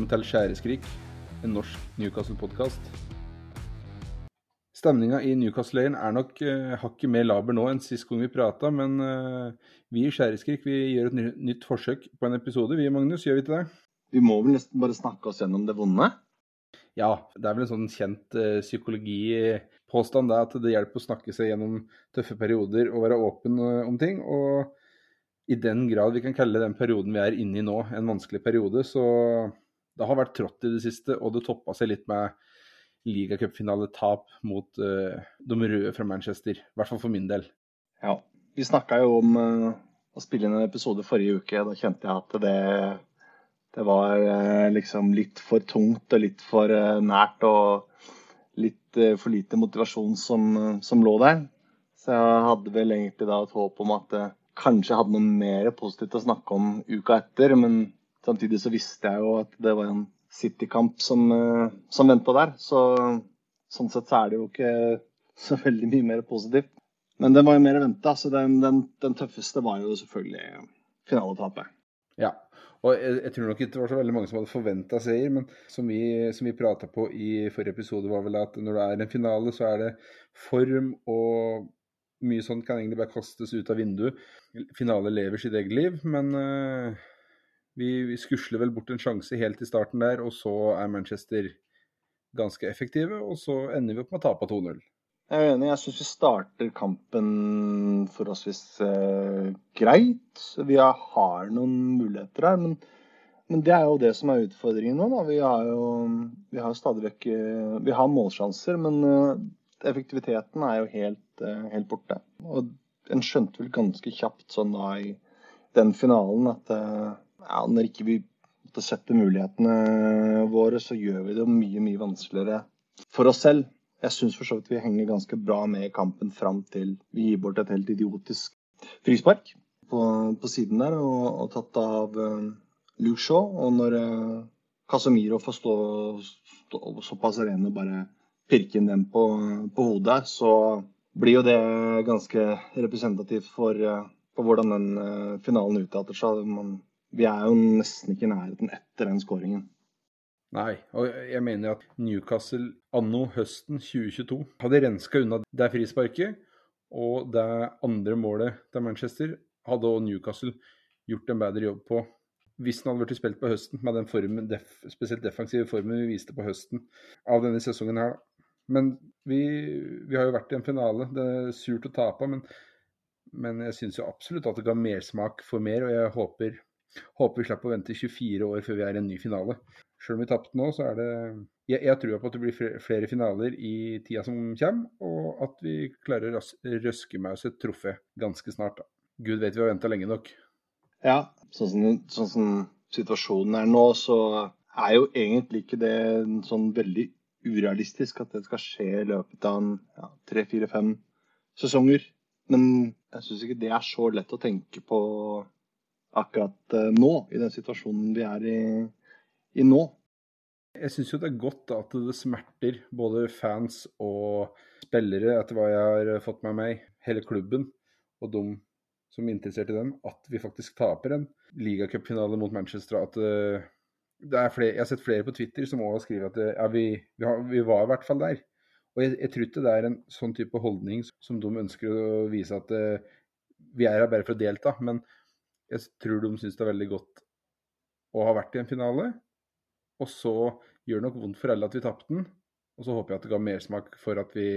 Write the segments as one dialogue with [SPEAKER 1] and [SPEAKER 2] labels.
[SPEAKER 1] Velkommen til Skjæreskrik, en norsk Newcastle-podkast. Stemninga i Newcastle-leiren er nok uh, hakket mer laber nå enn sist gang vi prata, men uh, vi i Skjæreskrik vi gjør et nytt forsøk på en episode. Vi, Magnus, gjør vi ikke det?
[SPEAKER 2] Vi må vel nesten bare snakke oss gjennom det vonde?
[SPEAKER 1] Ja, det er vel en sånn kjent uh, psykologipåstand det at det hjelper å snakke seg gjennom tøffe perioder og være åpen om ting. og i den grad vi kan kalle den perioden vi er inne i nå, en vanskelig periode. Så det har vært trått i det siste, og det toppa seg litt med ligacupfinaletap mot uh, de røde fra Manchester. I hvert fall for min del.
[SPEAKER 2] Ja. Vi snakka jo om uh, å spille inn en episode forrige uke. Da kjente jeg at det, det var uh, liksom litt for tungt og litt for nært. Og litt for lite motivasjon som, som, lå der. Så jeg hadde vel egentlig da et håp om at kanskje hadde noe mer positivt å snakke om uka etter. Men samtidig så visste jeg jo at det var en City-kamp som, eh, som venta der. Så sånn sett så er det jo ikke så veldig mye mer positivt. Men den var jo mer venta, så den, den, den, tøffeste var jo selvfølgelig finaletapet.
[SPEAKER 1] Ja, og jeg, jeg, tror nok ikke det var så veldig mange som hadde forventa seier, men som vi, som vi prata på i forrige episode, var vel at når det er en finale, så er det form og mye sånt kan egentlig bare kastes ut av vinduet. Finale lever sitt eget liv, men uh, vi, skusler vel bort en sjanse helt i starten der, og så er Manchester ganske effektive, og så ender vi opp med å tape 2-0.
[SPEAKER 2] Jeg er enig. Jeg syns vi starter kampen forholdsvis eh, greit. Vi har, noen muligheter her, men, men, det er jo det som er utfordringen nå. Da. Vi har jo vi har stadig vekk uh, Vi har målsjanser, men eh, effektiviteten er jo helt Eh, helt borte. Og en skjønte vel ganske kjapt sånn da i den finalen at eh, ja, når ikke vi måtte sette mulighetene våre, så gjør vi det mye, mye vanskeligere for oss selv. Jeg syns for så vidt vi henger ganske bra med i kampen fram til vi gir bort et helt idiotisk frispark på, på siden der, og, og tatt av uh, Luke Shaw. Og når uh, Casemiro får stå, stå såpass ren og bare pirke inn den på, på hodet, så blir jo det ganske representativt for, uh, for hvordan den uh, finalen utarter seg. Vi er jo nesten ikke i nærheten etter den skåringen.
[SPEAKER 1] Nei, og jeg mener at Newcastle anno høsten 2022 hadde renska unna det frisparket. Og det andre målet til Manchester hadde også Newcastle gjort en bedre jobb på. Hvis den hadde blitt spilt på høsten med den formen, def, spesielt defensive formen vi viste på høsten av denne sesongen her, men vi, vi, har jo vært i en finale. Det er surt å tape, men, men jeg syns jo absolutt at det ga mersmak for mer. Og jeg håper, håper vi slipper å vente 24 år før vi er i en ny finale. Selv om vi tapte nå, så er det Jeg, jeg tror på at det blir flere finaler i tida som kommer, og at vi klarer å røske med oss et trofé ganske snart. da. Gud vet vi har venta lenge nok.
[SPEAKER 2] Ja, sånn som, sånn som situasjonen er nå, så er jo egentlig ikke det sånn veldig urealistisk at det skal skje i løpet av ja, tre, fire, fem sesonger. Men jeg syns ikke det er så lett å tenke på akkurat uh, nå, i den situasjonen vi er i, i nå.
[SPEAKER 1] Jeg syns jo det er godt at det smerter både fans og spillere, etter hva jeg har fått med meg, hele klubben og de som er interessert i den, at vi faktisk taper en ligacupfinale mot Manchester. At uh, flere, jeg har sett flere på Twitter som også skriver at ja, vi, vi, har, vi, var i hvert fall der. Og jeg, jeg, tror ikke det er en sånn type holdning som de ønsker å vise at vi er her bare for å delta. Men jeg tror de syns det er veldig godt å ha vært i en finale. Og så gjør det nok vondt for alle at vi tapte den. Og så håper jeg at det ga mersmak for at vi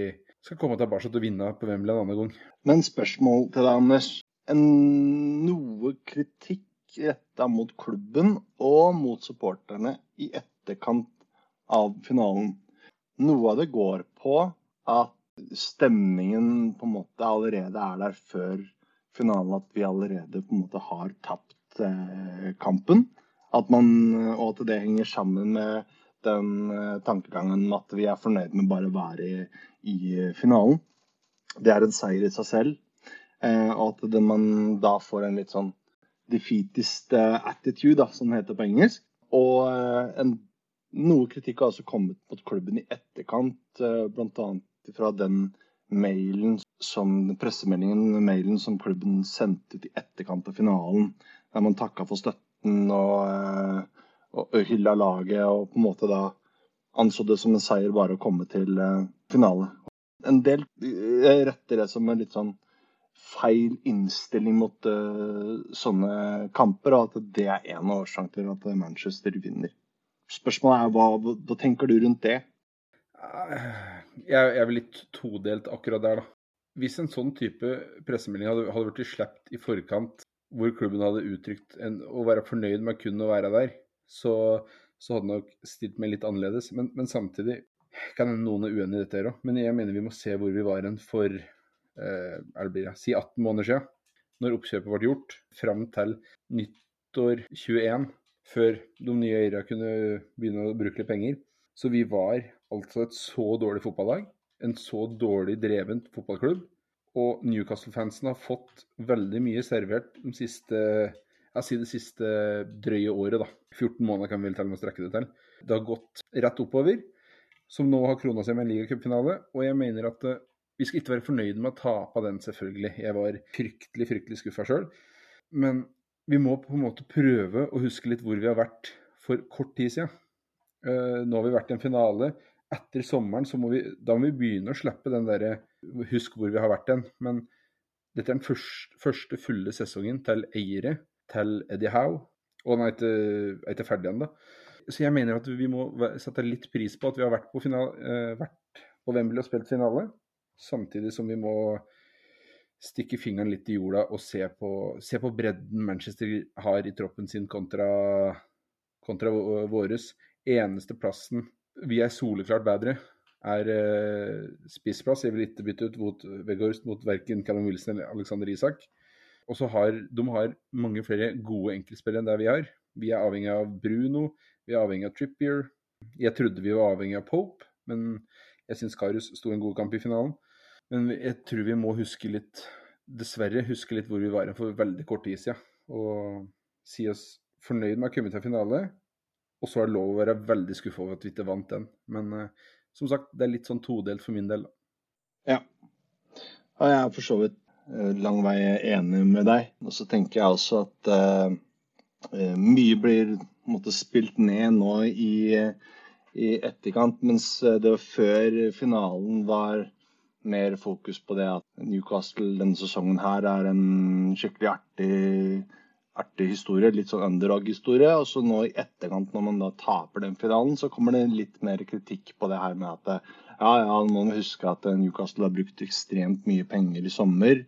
[SPEAKER 1] skal komme tilbake og vinne på Wembley en annen gang.
[SPEAKER 2] Men spørsmål til deg, Anders. En, noe kritikk retta mot klubben og mot supporterne i etterkant av finalen. Noe av det går på at stemningen på en måte allerede er der før finalen. At vi allerede på en måte har tapt eh, kampen. At man, og at det henger sammen med den eh, tankegangen at vi er fornøyd med bare å være i, i finalen. Det er en seier i seg selv. Eh, og at det, man da får en litt sånn defeatist eh, attitude, da, som det heter på engelsk. Og eh, en, noe kritikk har også kommet mot klubben i etterkant, eh, bl.a. fra den mailen som pressemeldingen mailen som klubben sendte ut i etterkant av finalen, der man takka for støtten og, og og hylla laget og på en måte da anså det som en seier bare å komme til uh, finale. En del retter det som en litt sånn feil innstilling mot uh, sånne kamper, og at det er en av årsakene til at Manchester vinner. Spørsmålet er hva, hva tenker du rundt det?
[SPEAKER 1] Jeg, er litt todelt akkurat der, da. Hvis en sånn type pressemelding hadde, hadde blitt sluppet i forkant, hvor klubben hadde uttrykt en, å være fornøyd med kun å være der, så, så hadde nok stilt meg litt annerledes. Men, men samtidig kan noen er uenig i dette òg. Men jeg mener vi må se hvor vi var hen for eh, er det blir, si 18 måneder siden, når oppkjøpet ble gjort, fram til nyttår 21, før de nye eierne kunne begynne å bruke litt penger. Så vi var altså et så dårlig fotballag, en så dårlig dreven fotballklubb. Og Newcastle-fansen har fått veldig mye servert de siste det siste drøye året, da. 14 måneder kan vi vel til og med strekke det til. Det har gått rett oppover, som nå har krona seg med en ligacupfinale. Og jeg mener at uh, vi skal ikke være fornøyde med å tape den, selvfølgelig. Jeg var fryktelig, fryktelig skuffa sjøl. Men vi må på en måte prøve å huske litt hvor vi har vært for kort tid siden. Uh, nå har vi vært i en finale etter sommeren så må vi, da må vi begynne å slippe den derre Husk hvor vi har vært hen. Men dette er den første, første fulle sesongen til eiere, til Eddie Howe. Og han er ikke, er ikke ferdig ennå. Så jeg mener at vi må sette litt pris på at vi har vært på, finale, uh, vært på Wembley og spilt finale. Samtidig som vi må stikke fingeren litt i jorda og se på, se på bredden Manchester har i troppen sin kontra, kontra våres. Eneste plassen vi er soleklart bedre, er uh, spissplass. Jeg vil ikke bytte ut mot Weghorst mot verken Callum Wilson eller Alexander Isak. Og så har de har mange flere gode enkeltspillere enn det vi har. Vi er avhengig av Bruno, vi er avhengig av Trippier. Jeg trodde vi var avhengig av Pope, men jeg syns Karius sto en god kamp i finalen. Men jeg tror vi må huske litt, dessverre huske litt hvor vi var for veldig kort tid siden. Og si oss fornøyd med å komme til finale, og så er det lov å være veldig skuffa over at vi ikke vant den. Men uh, som sagt, det er litt sånn todelt for min del.
[SPEAKER 2] Ja. Og jeg er for så vidt uh, lang vei enig med deg. Og så tenker jeg også at uh, mye blir måte, spilt ned nå i, i etterkant, mens det før finalen var mer fokus på det at Newcastle denne sesongen her er en skikkelig artig artig historie, litt sånn underdog-historie. Og så nå i etterkant, når man da taper den finalen, så kommer det litt mer kritikk på det her med at ja, ja, man må huske at Newcastle har brukt ekstremt mye penger i sommer.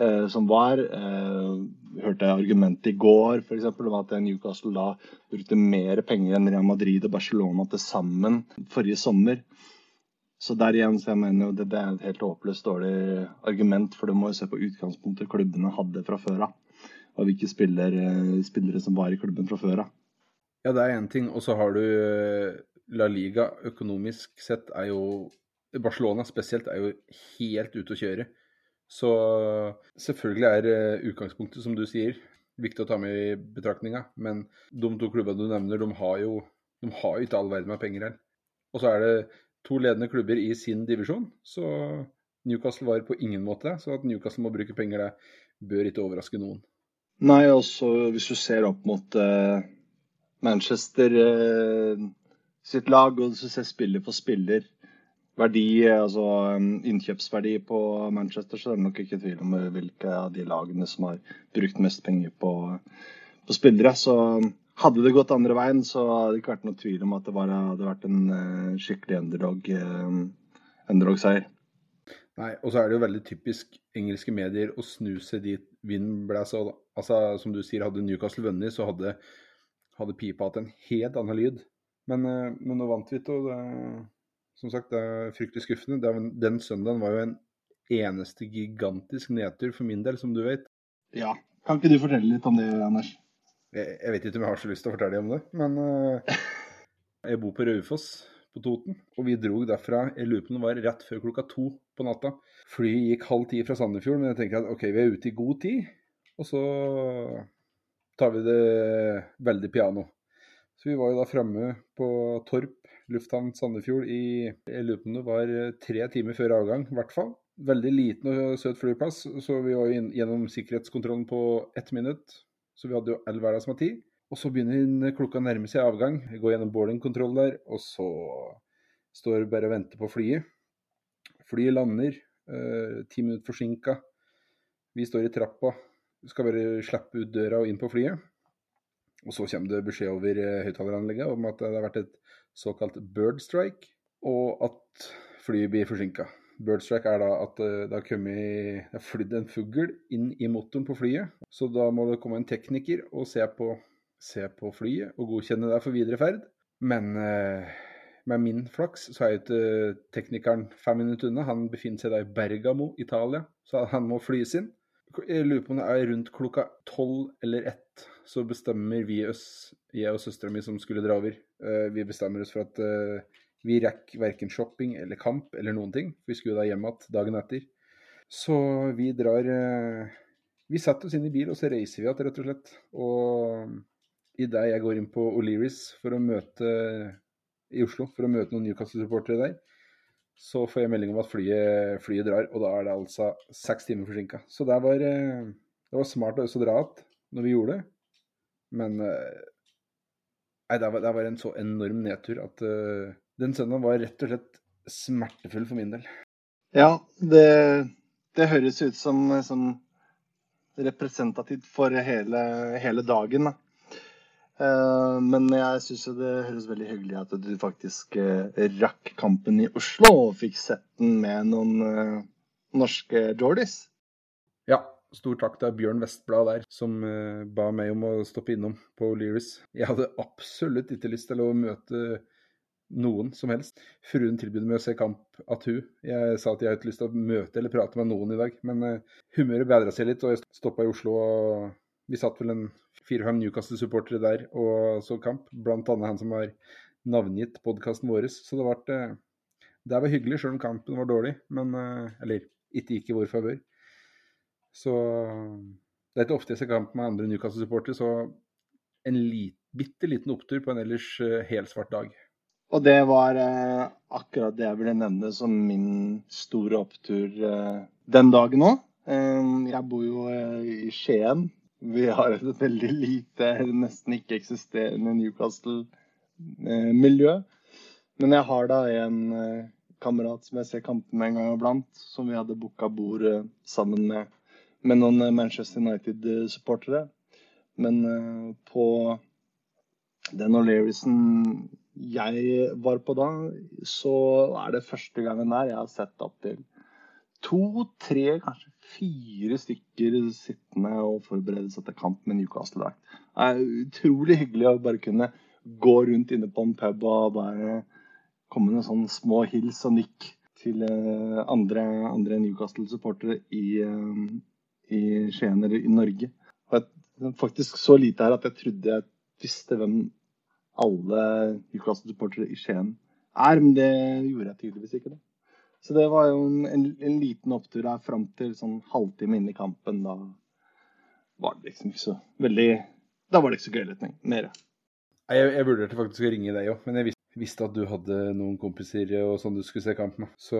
[SPEAKER 2] Eh, som var. Eh, hørte jeg argumentet i går f.eks. om at Newcastle da brukte mer penger enn Real Madrid og Barcelona til sammen forrige sommer. Så der igjen så jeg mener jo det, det er et helt håpløst dårlig argument, for du må jo se på utgangspunktet klubbene hadde fra før av av hvilke spillere, spillere som var i klubben fra før av.
[SPEAKER 1] Ja, det er én ting. Og så har du eh, La Liga økonomisk sett er jo Barcelona spesielt er jo helt ute å kjøre. Så selvfølgelig er eh, utgangspunktet, som du sier, viktig å ta med i betraktninga. Men de to klubbene du nevner, de har jo de har ikke all verden med penger her. Og så er det to ledende klubber i sin divisjon, så Newcastle var på ingen måte Så at Newcastle må bruke penger, der, bør ikke overraske noen.
[SPEAKER 2] Nei, også hvis du ser opp mot uh, Manchester uh, sitt lag, og hvis du ser spiller for spiller, verdi, altså um, innkjøpsverdi på Manchester, så er det nok ikke tvil om hvilke av de lagene som har brukt mest penger på, på spillere. Så um, hadde det gått andre veien, så hadde det ikke vært noe tvil om at det var, hadde vært en uh, skikkelig underdog, underdog-seier.
[SPEAKER 1] Nei, og så er det jo veldig typisk engelske medier å snu seg dit vinden blæser. Altså, som du sier, hadde Newcastle vunnet, så hadde, hadde pipa hatt en helt annen lyd. Men, eh, men nå vant vi til og det, som sagt, det er fryktelig skuffende. Den søndagen var jo en eneste gigantisk nedtur for min del, som du vet.
[SPEAKER 2] Ja. Kan ikke du fortelle litt om det, Anders?
[SPEAKER 1] Jeg, jeg vet ikke om jeg har så lyst til å fortelle om det, men uh, jeg bor på Raufoss på Toten. Og vi dro derfra, jeg lurer på om det var rett før klokka to på natta. Flyet gikk halv ti fra Sandefjord, men jeg tenker at OK, vi er ute i god tid. Og så tar vi det veldig piano. Så vi var jo da framme på Torp lufthavn Sandefjord i jeg lurer på om det var tre timer før avgang, i hvert fall. Veldig liten og søt flyplass, så vi var jo gjennom sikkerhetskontrollen på ett minutt. Så vi hadde jo all verdens med tid. Og så begynner klokka å nærme seg avgang. Vi går gjennom boardingkontroll der, og så står vi bare og venter på flyet. Flyet lander, eh, ti minutter forsinka. Vi står i trappa, skal bare slippe ut døra og inn på flyet. Og så kommer det beskjed over eh, høyttaleranlegget om at det har vært et såkalt bird strike, og at flyet blir forsinka. Bird strike er da at eh, det har kommet, har flydd en fugl inn i motoren på flyet. Så da må det komme en tekniker og se på, se på flyet og godkjenne det for videre ferd. Men eh, med min flaks så er jo ikke teknikeren fem minutter unna. Han befinner seg da i Bergamo, Italia, så han må flys inn. Jeg lurer på om det er rundt klokka tolv eller ett, så bestemmer vi oss, jeg og søstera mi som skulle dra over, eh, vi bestemmer oss for at eh, vi rekker verken shopping eller kamp eller noen ting. Vi skulle da hjem igjen dagen etter. Så vi drar eh, Vi setter oss inn i bil, og så reiser vi igjen, rett og slett. Og idet jeg går inn på O'Learys for å møte i Oslo for å møte noen Newcastle-supportere der, så får jeg melding om at flyet, flyet, drar, og da er det altså seks timer forsinka. Så det var, det var smart å dra igjen når vi gjorde det, men nei, det var, det var, en så enorm nedtur at uh, den søndagen var rett og slett smertefull for min del.
[SPEAKER 2] Ja, det, det høres ut som, som representativt for hele, hele dagen. Da. Eh, men jeg syns det høres veldig hyggelig at du faktisk eh, rakk kampen i Oslo og fikk sett den med noen eh, norske Jordis.
[SPEAKER 1] Ja, stor takk til Bjørn Vestblad der, som ba meg om å stoppe innom på Lyris. Jeg hadde absolutt ikke lyst til å møte noen som helst. Fruen tilbød meg å se kamp at hun. Jeg sa at jeg hadde ikke lyst til å møte eller prate med noen i dag, men humøret bedra seg litt, og jeg stoppa i Oslo. og Vi satt vel en fire-fem Newcastle-supportere der og så kamp. Blant annet han som har navngitt podkasten vår. Så det, ble, det var hyggelig, sjøl om kampen var dårlig. Men, eh, eller ikke gikk i vår favør. Så det er ikke ofte jeg ser kamp med andre Newcastle-supportere, så en lit, bitte liten opptur på en ellers uh, helsvart dag.
[SPEAKER 2] Og det var eh, akkurat det jeg ville nevne som min store opptur eh, den dagen òg. jeg bor jo i Skien, vi har et veldig lite, nesten ikke eksisterende Newcastle-miljø. Men jeg har da en eh, kamerat som jeg ser kampene en gang iblant, som vi hadde booka bord eh, sammen med, med noen eh, Manchester United-supportere. Men på den O'Learysen jeg var på da, så er det første gangen der jeg har sett opptil to, tre, kanskje fire stykker sittende og forberede seg til kamp med Newcastle-drakt. Det er utrolig hyggelig å bare kunne gå rundt inne på en pub og bare komme med sånne små hils og nikk til eh, andre, andre Newcastle-supportere i, eh, i Skien eller i Norge. Og jeg, faktisk så lite her at jeg trodde jeg visste hvem alle Newcastle-supportere i Skien er, men det gjorde jeg tydeligvis ikke. det. Så det var jo en, en, en liten opptur der fram til sånn halvtime inn i kampen. Da var det liksom ikke så veldig Da var det ikke så gøy litt mer.
[SPEAKER 1] Jeg, jeg vurderte faktisk å ringe deg òg, men jeg visste, at du hadde noen kompiser og sånn du skulle se kamp med. Så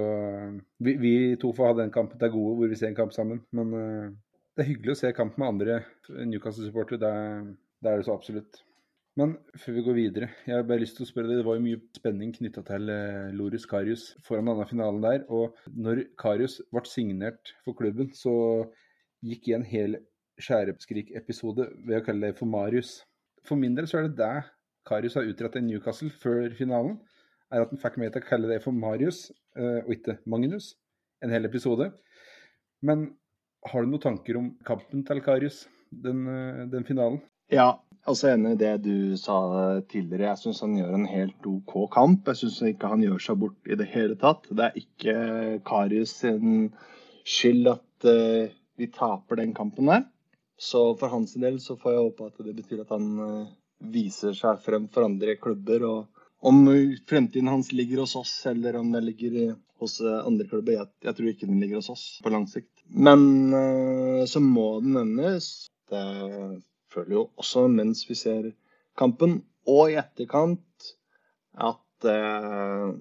[SPEAKER 1] vi, vi to får ha den kampen til gode hvor vi ser en kamp sammen. Men uh, det er hyggelig å se kamp med andre Newcastle-supportere. Det, det, er det så absolutt. Men før vi går videre, jeg har bare lyst til å spørre deg, det var jo mye spenning knytta til eh, Loris Karius foran denne finalen der. Og når Karius ble signert for klubben, så gikk jeg en hel skjæreskrik-episode ved å kalle det for Marius. For min del så er det det Karius har utrettet i Newcastle før finalen, er at han fikk meg til å kalle det for Marius, eh, og ikke Magnus. En hel episode. Men har du noen tanker om kampen til Karius, den, eh, den finalen?
[SPEAKER 2] Ja, også enig i det du sa tidligere. Jeg syns han gjør en helt OK kamp. Jeg syns ikke han gjør seg bort i det hele tatt. Det er ikke Karius sin skyld at uh, vi taper den kampen der. Så for hans del så får jeg håpe at det betyr at han uh, viser seg frem for andre klubber. Og om fremtiden hans ligger hos oss eller om den ligger hos uh, andre klubber, jeg, jeg, tror ikke den ligger hos oss på lang sikt. Men så må den nevnes. Det føler jo også mens vi ser kampen, og i etterkant, at eh,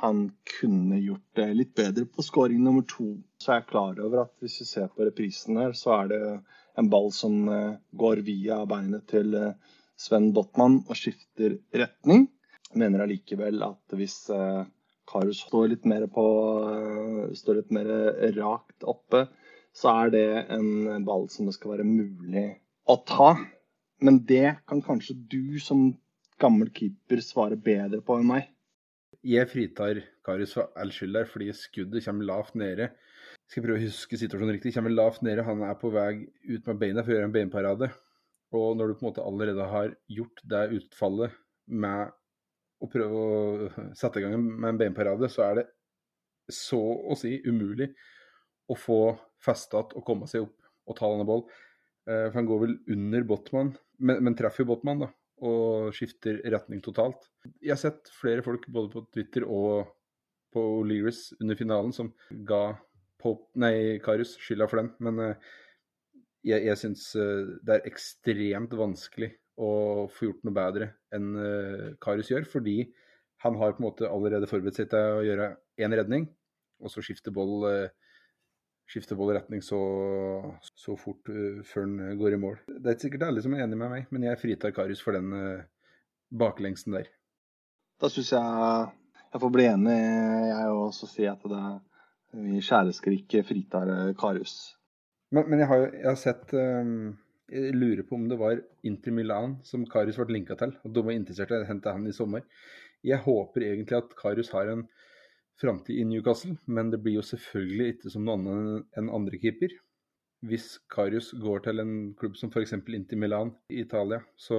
[SPEAKER 2] han kunne gjort det litt bedre på skåring nummer to. Så er jeg klar over at hvis vi ser på reprisen her, så er det en ball som eh, går via beinet til eh, Sven Botman og skifter retning. Jeg mener allikevel at hvis eh, Karius står litt mer på står litt mer rakt oppe, så er det en ball som det skal være mulig å ta. Men det kan kanskje du som gammel keeper svare bedre på enn meg.
[SPEAKER 1] Jeg fritar Karius for all skyld der, fordi skuddet kommer lavt nede. Skal prøve å huske situasjonen riktig. Kommer lavt nede, han er på vei ut med beina for å gjøre en beinparade. Og når du på en måte allerede har gjort det utfallet med å prøve å sette i gang med en beinparade, så er det så å si umulig å få festa og komme seg opp og ta denne ball. Eh, for han går vel under Botman, men, men treffer jo Botman, da og skifter retning totalt. Jeg har sett flere folk både på Twitter og på O'Learys under finalen som ga Pope, nei, Karius skylda for den, men uh, jeg, jeg syns uh, det er ekstremt vanskelig å få gjort noe bedre enn Karius gjør, fordi han har på en måte allerede forberedt seg til å gjøre én redning, og så skifte boll uh, skifte både retning så, så fort uh, før han går i mål. Det er ikke sikkert alle som er enig med meg, men jeg fritar Karius for den uh, baklengsen der.
[SPEAKER 2] Da syns jeg jeg får bli enig, jeg òg, og si at det vi sjæleskrik fritar eh, Karius.
[SPEAKER 1] Men, men, jeg har jeg har sett um, Jeg lurer på om det var Inter Milan som Karius ble linka til, og de var interessert i å hente han i sommer. Jeg håper egentlig at Karius har en framtid i Newcastle, men det blir jo selvfølgelig ikke som noen annen enn andre keeper. Hvis Karius går til en klubb som f.eks. Inter Milan i Italia, så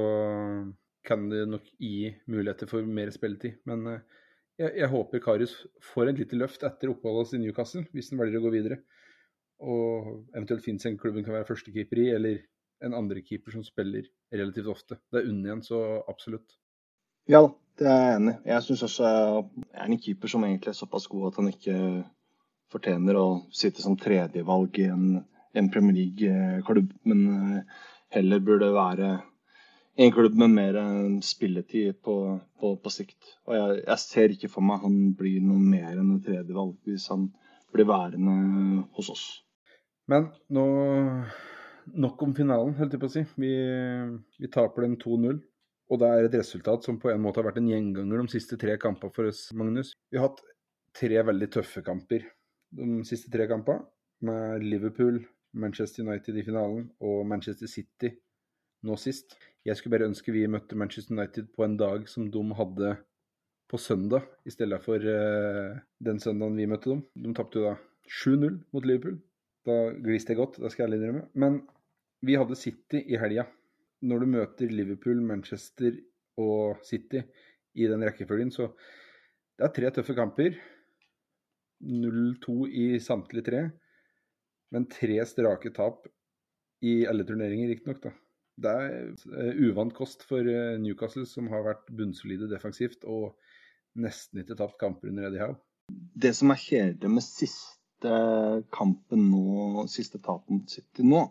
[SPEAKER 1] kan det nok gi muligheter for mer spilletid. Men eh, jeg, jeg håper Karius får et lite løft etter oppholdet i Newcastle, hvis han velger å gå videre. Og eventuelt finnes en klubb han kan være førstekeeper i, eller en andre keeper som spiller relativt ofte. Det er unn igjen, så absolutt.
[SPEAKER 2] Ja da, det er jeg enig i. Jeg syns også jeg er en keeper som egentlig er såpass god at han ikke fortjener å sitte som tredjevalg i en, en Premier League-klubb, men eh, heller burde være en klubb med mer spilletid på, på, på sikt. Og jeg, jeg, ser ikke for meg han blir noe mer enn et tredjevalg hvis han blir værende hos oss.
[SPEAKER 1] Men nå Nok om finalen, holdt jeg på å si. Vi, vi taper den 2-0. Og det er et resultat som på en måte har vært en gjenganger de siste tre kampene for oss, Magnus. Vi har hatt tre veldig tøffe kamper de siste tre kampene, med Liverpool, Manchester United i finalen og Manchester City nå sist. Jeg skulle bare ønske vi møtte Manchester United på en dag som de hadde på søndag, i stedet for uh, den søndagen vi møtte dem. De tapte jo da 7-0 mot Liverpool. Da gliste jeg godt, det skal jeg innrømme. Men vi hadde City i helga når du møter Liverpool, Manchester og City i den rekkefølgen, så det er tre tøffe kamper. 0-2 i samtlige tre, men tre strake tap i alle turneringer, riktignok. Det er eh, uvant kost for eh, Newcastle, som har vært bunnsolide defensivt og nesten ikke tapt kamper under Eddie Howe.
[SPEAKER 2] Det som er kjedelig med siste kampen nå, siste tapet mot City nå,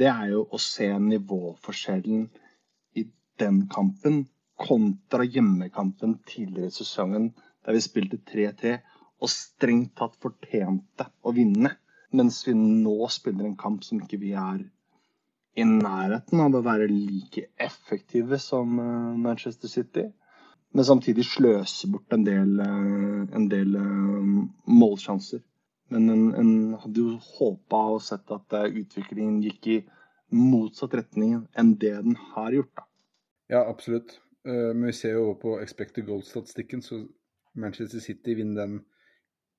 [SPEAKER 2] det er jo å se nivåforskjellen i den kampen kontra hjemmekampen tidligere i sesongen, der vi spilte 3-3 og strengt tatt fortjente å vinne. Mens vi nå spiller en kamp som ikke vi er i nærheten av å være like effektive som eh, Manchester City. Men samtidig sløse bort en del, eh, en del eh, målsjanser. Men en, en hadde jo håpa og sett at eh, utviklingen gikk i motsatt retning enn det den har gjort. da.
[SPEAKER 1] Ja, absolutt. Eh, men vi ser jo på expected goal-statistikken, så Manchester City vinner den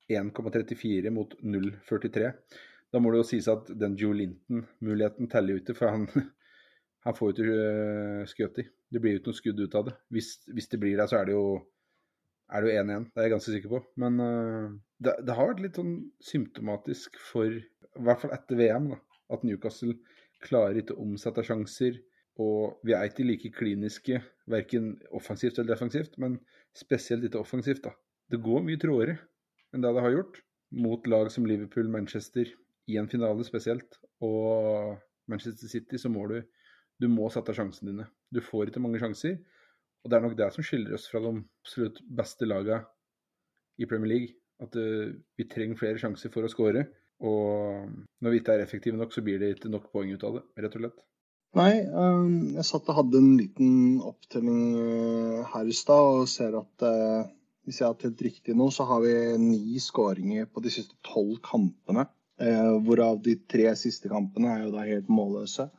[SPEAKER 1] 1,34 mot 0,43. Da må det jo sies at den Joe Linton-muligheten teller jo ikke, for han, han får jo ikke eh, skutt i. Det blir jo ikke noe skudd ut av det. Hvis, hvis det blir det, så er det jo er det jo 1-1. Det er jeg ganske sikker på. Men uh, det, det, har vært litt sånn symptomatisk for, i hvert fall etter VM, da, at Newcastle klarer ikke å omsette sjanser. Og vi er ikke like kliniske, verken offensivt eller defensivt, men spesielt ikke offensivt. da. Det går mye tråere enn det det har gjort, mot lag som Liverpool, Manchester, i en finale spesielt. Og Manchester City, så må du, du må sette sjansene dine. Du får ikke mange sjanser. Og det er nok det som skiller oss fra de absolutt beste lagene i Premier League. At uh, vi trenger flere sjanser for å skåre. Og når vi ikke er effektive nok, så blir det ikke nok poeng ut av det, rett og slett.
[SPEAKER 2] Nei, jeg satt og hadde en liten opptelling her i stad og ser at hvis jeg har telt riktig nå, så har vi ni skåringer på de siste tolv kampene. Eh, hvorav de tre siste kampene er jo da helt målløse.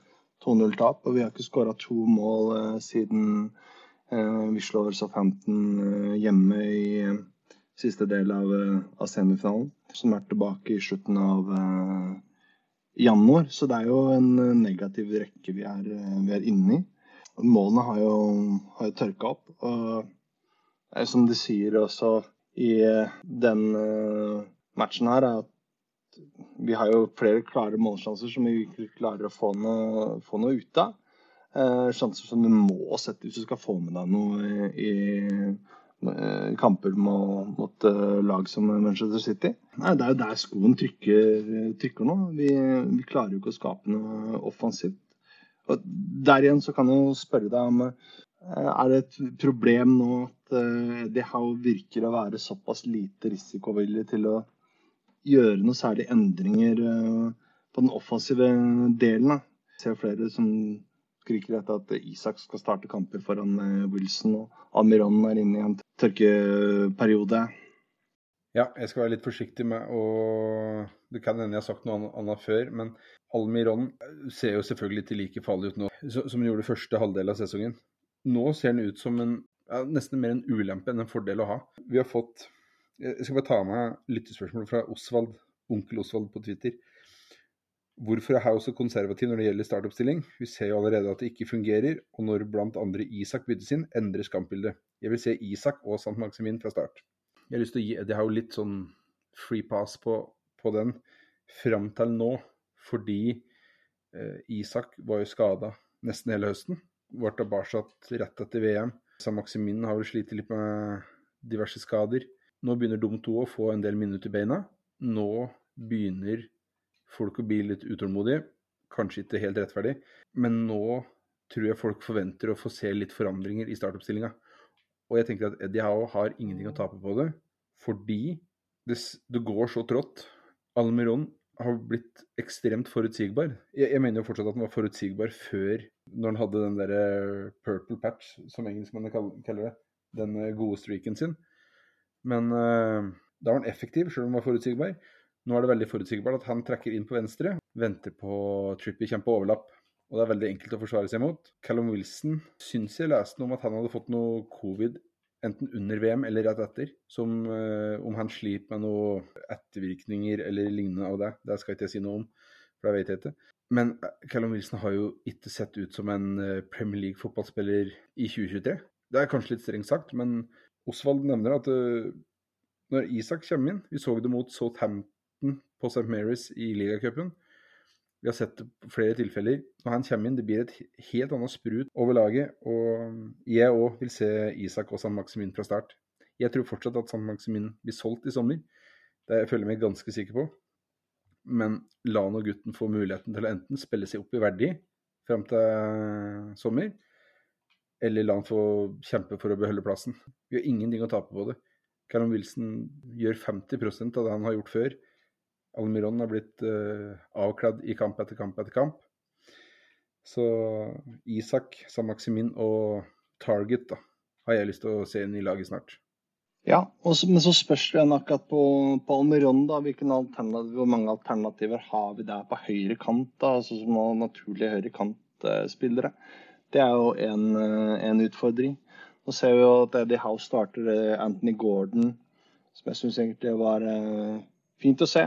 [SPEAKER 2] 2-0-tap. Og vi har ikke skåra to mål eh, siden eh, vi slår Southampton eh, hjemme i eh, siste del av, eh, av, semifinalen. Som er tilbake i slutten av januar. Så det er jo en negativ rekke vi er, vi er inne i. Målene har jo, har jo tørka opp. og som de sier også i eh, den eh, matchen her, er at vi har jo flere klare målsjanser som vi ikke klarer å få noe, få noe ut av. Eh, sjanser som du må sette hvis du skal få med deg noe i, i kamper mot, mot lag som Manchester City. Nei, det er jo der skoen trykker, trykker nå. Vi, vi, klarer jo ikke å skape noe offensivt. Og Der igjen så kan jeg jo spørre deg om er det et problem nå at det her virker å være såpass lite risikovillig til å gjøre noe særlig endringer eh, på den offensive delen. Jeg ser flere som skriker etter at Isak skal starte kamper foran eh, Wilson, og Amiron er inne i en tørkeperiode.
[SPEAKER 1] Ja, jeg skal være litt forsiktig med å Det kan hende jeg har sagt noe annet før, men Almiron ser jo selvfølgelig ikke like farlig ut nå som han gjorde første halvdel av sesongen. Nå ser den ut som en ja, nesten mer en ulempe enn en fordel å ha. Vi har fått Jeg skal bare ta med lyttespørsmål fra Osvald, onkel Osvald på Twitter. Hvorfor er House så konservativ når det gjelder startoppstilling? Vi ser jo allerede at det ikke fungerer, og når andre Isak byttes inn, endres kampbildet. Jeg vil se Isak og Sant Maximin fra start. Jeg har lyst til å gi Eddie Howe litt sånn free pass på, på den fram til nå, fordi eh, Isak var jo skada nesten hele høsten. Var tilbake rett etter VM. Sam Maximin har vel slitt litt med diverse skader. Nå begynner de to å få en del minutter i beina. Nå begynner folk å bli litt utålmodige. Kanskje ikke helt rettferdig, men nå tror jeg folk forventer å få se litt forandringer i startoppstillinga. Og jeg tenker at Eddie Howe har ingenting å tape på det, fordi det, det går så trått. Almiron har blitt ekstremt forutsigbar. Jeg, jeg, mener jo fortsatt at den var forutsigbar før, når han hadde den derre purple patch, som engelskmennene kaller det. Den eh, gode streaken sin. Men uh, da var han effektiv, selv om han var forutsigbar. Nå er det veldig forutsigbart at han trekker inn på venstre, venter på Trippy kommer på overlapp. Og det er veldig enkelt å forsvare seg mot. Callum Wilson syns jeg leste noe om at han hadde fått noe covid enten under VM eller rett etter. Som uh, om han sliter med noen ettervirkninger eller lignende av det. Det skal ikke jeg si noe om, for det vet jeg ikke. Men eh, Callum Wilson har jo ikke sett ut som en uh, Premier League-fotballspiller i 2023. Det er kanskje litt strengt sagt, men Osvald nevner at uh, når Isak kommer inn Vi så det mot Southampton på St. Mary's i ligacupen. Vi har sett flere tilfeller. Når han kommer inn, det blir et helt annet sprut over laget. Og jeg òg vil se Isak og San Maximin fra start. Jeg tror fortsatt at San Maximin blir solgt i sommer. Det føler jeg meg ganske sikker på. Men la nå gutten få muligheten til å enten spille seg opp i verdi fram til sommer, eller la han få kjempe for å beholde plassen. Vi har ingenting å tape på det. Callum Wilson gjør 50% av det han har gjort før. Almiron har blitt uh, avkledd i kamp etter kamp etter kamp. Så Isak, San og Target da, har jeg lyst til å se inn i laget snart.
[SPEAKER 2] Ja, så, men så spørs det akkurat på, på Almiron. da, Hvor mange alternativer har vi der på høyre kant? da, altså Som naturlige høyre kant-spillere. Det er jo en, eh, en, utfordring. Nå ser vi jo at Eddie House starter eh, Anthony Gordon, som jeg syns egentlig var uh, fint å se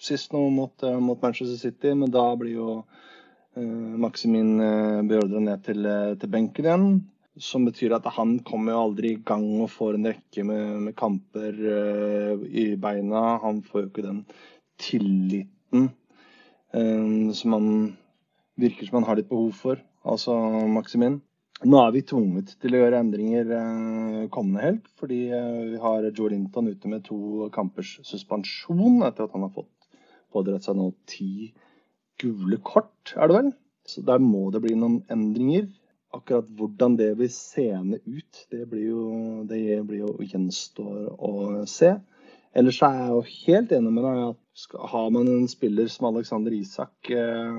[SPEAKER 2] sist nå mot, eh, mot, Manchester City, men da blir jo eh, Maximin eh, beordra ned til, eh, til, benken igjen. Som betyr at han kommer jo aldri i gang og får en rekke med, med kamper eh, i beina. Han får jo ikke den tilliten eh, som han virker som han har litt behov for, altså Maximin. Nå er vi tvunget til å gjøre endringer kommende helg, fordi vi har Joe Linton ute med to kampers suspensjon etter at han har fått pådratt seg nå ti gule kort, er det vel? Så der må det bli noen endringer. Akkurat hvordan det vil seende ut, det blir jo, det blir jo gjenstår å se. Ellers er jeg jo helt enig med deg at har man en spiller som Alexander Isak eh,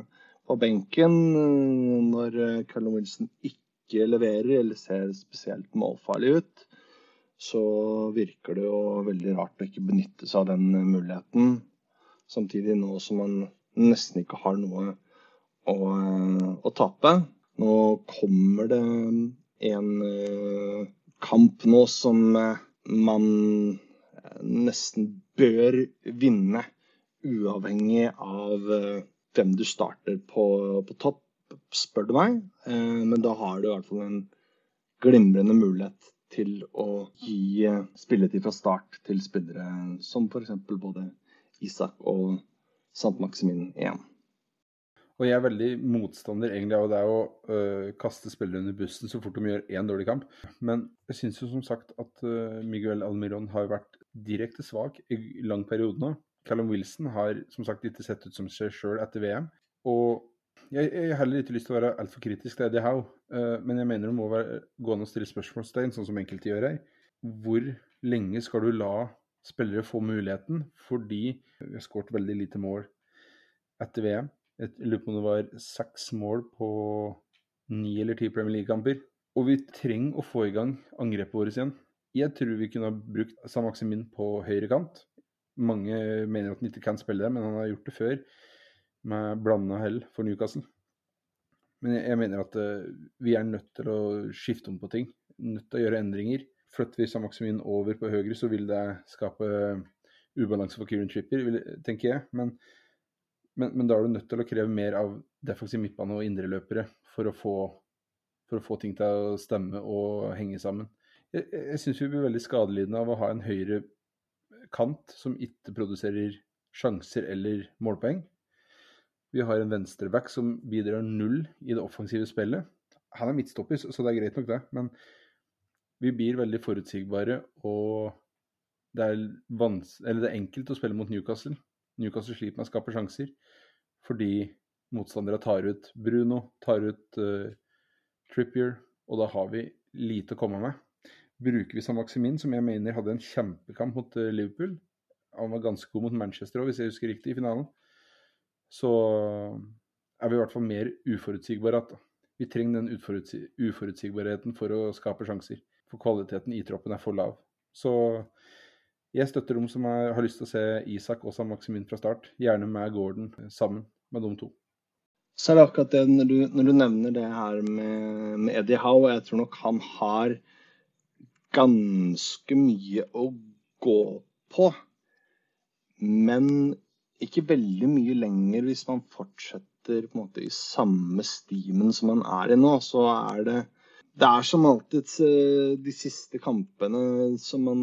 [SPEAKER 2] på benken eh, når eh, Callum Wilson ikke leverer eller ser spesielt målfarlig ut, så virker det jo veldig rart å ikke benytte seg av den muligheten. Samtidig nå som man nesten ikke har noe å, å tape. Nå kommer det en kamp nå som man nesten bør vinne, uavhengig av eh, hvem du starter på, på topp, spør du meg. Eh, men da har du i hvert fall en glimrende mulighet til å gi eh, spilletid fra start til spillere som f.eks. både Isak og Sant Maximin igjen.
[SPEAKER 1] Og jeg er veldig motstander egentlig av det å øh, kaste spillere under bussen så fort de gjør én dårlig kamp. Men jeg syns jo som sagt at øh, Miguel Almiron har vært direkte svak i lang periode nå. Callum Wilson har som sagt ikke sett ut som seg sjøl etter VM. Og jeg, har heller ikke lyst til å være altfor kritisk til Eddie Howe, øh, men jeg mener det må være, gå an å stille spørsmålstegn, sånn som enkelte gjør her. Hvor lenge skal du la spillere få muligheten? Fordi vi har skåret veldig lite mål etter VM. Jeg lurer på om det var seks mål på ni eller ti Premier League-kamper. Og vi trenger å få i gang angrepet vårt igjen. Jeg tror vi kunne ha brukt Sam på høyre kant. Mange mener at han ikke kan spille det, men han har gjort det før med blanda hell for Newcastle. Men jeg, mener at uh, vi er nødt til å skifte om på ting. Nødt til å gjøre endringer. Flytter vi Maximin over på høyre, så vil det skape ubalanse for Kieran Tripper, tenker jeg. Men, men, men, da er du nødt til å kreve mer av defensiv midtbane og indreløpere for for å få ting til å stemme og henge sammen. Jeg, jeg syns vi blir veldig skadelidende av å ha en høyre kant som ikke produserer sjanser eller målpoeng. Vi har en venstreback som bidrar null i det offensive spillet. Han er midtstopper, så det er greit nok, det. Men vi blir veldig forutsigbare, og det er, det er enkelt å spille mot Newcastle. Newcastle sliter med å skape sjanser fordi motstandere tar ut Bruno, tar ut uh, Trippier, og da har vi lite å komme med bruker vi San Maximin, som jeg mener hadde en kjempekamp mot uh, Liverpool. Han var ganske god mot Manchester òg, hvis jeg husker riktig, i finalen. Så er vi i hvert fall mer uforutsigbare. Vi trenger den uforutsi uforutsigbarheten for å skape sjanser. For kvaliteten i troppen er for lav. Så jeg støtter dem som er, har lyst til å se Isak og Sam Maximin fra start. Gjerne med Gordon sammen med de to.
[SPEAKER 2] Så er det akkurat det når du, når du nevner det her med, med Eddie Howe. Jeg tror nok han har ganske mye å gå på. Men ikke veldig mye lenger hvis man fortsetter på en måte i samme stimen som man er i nå. Så er det Det er som alltid eh, de siste kampene som man,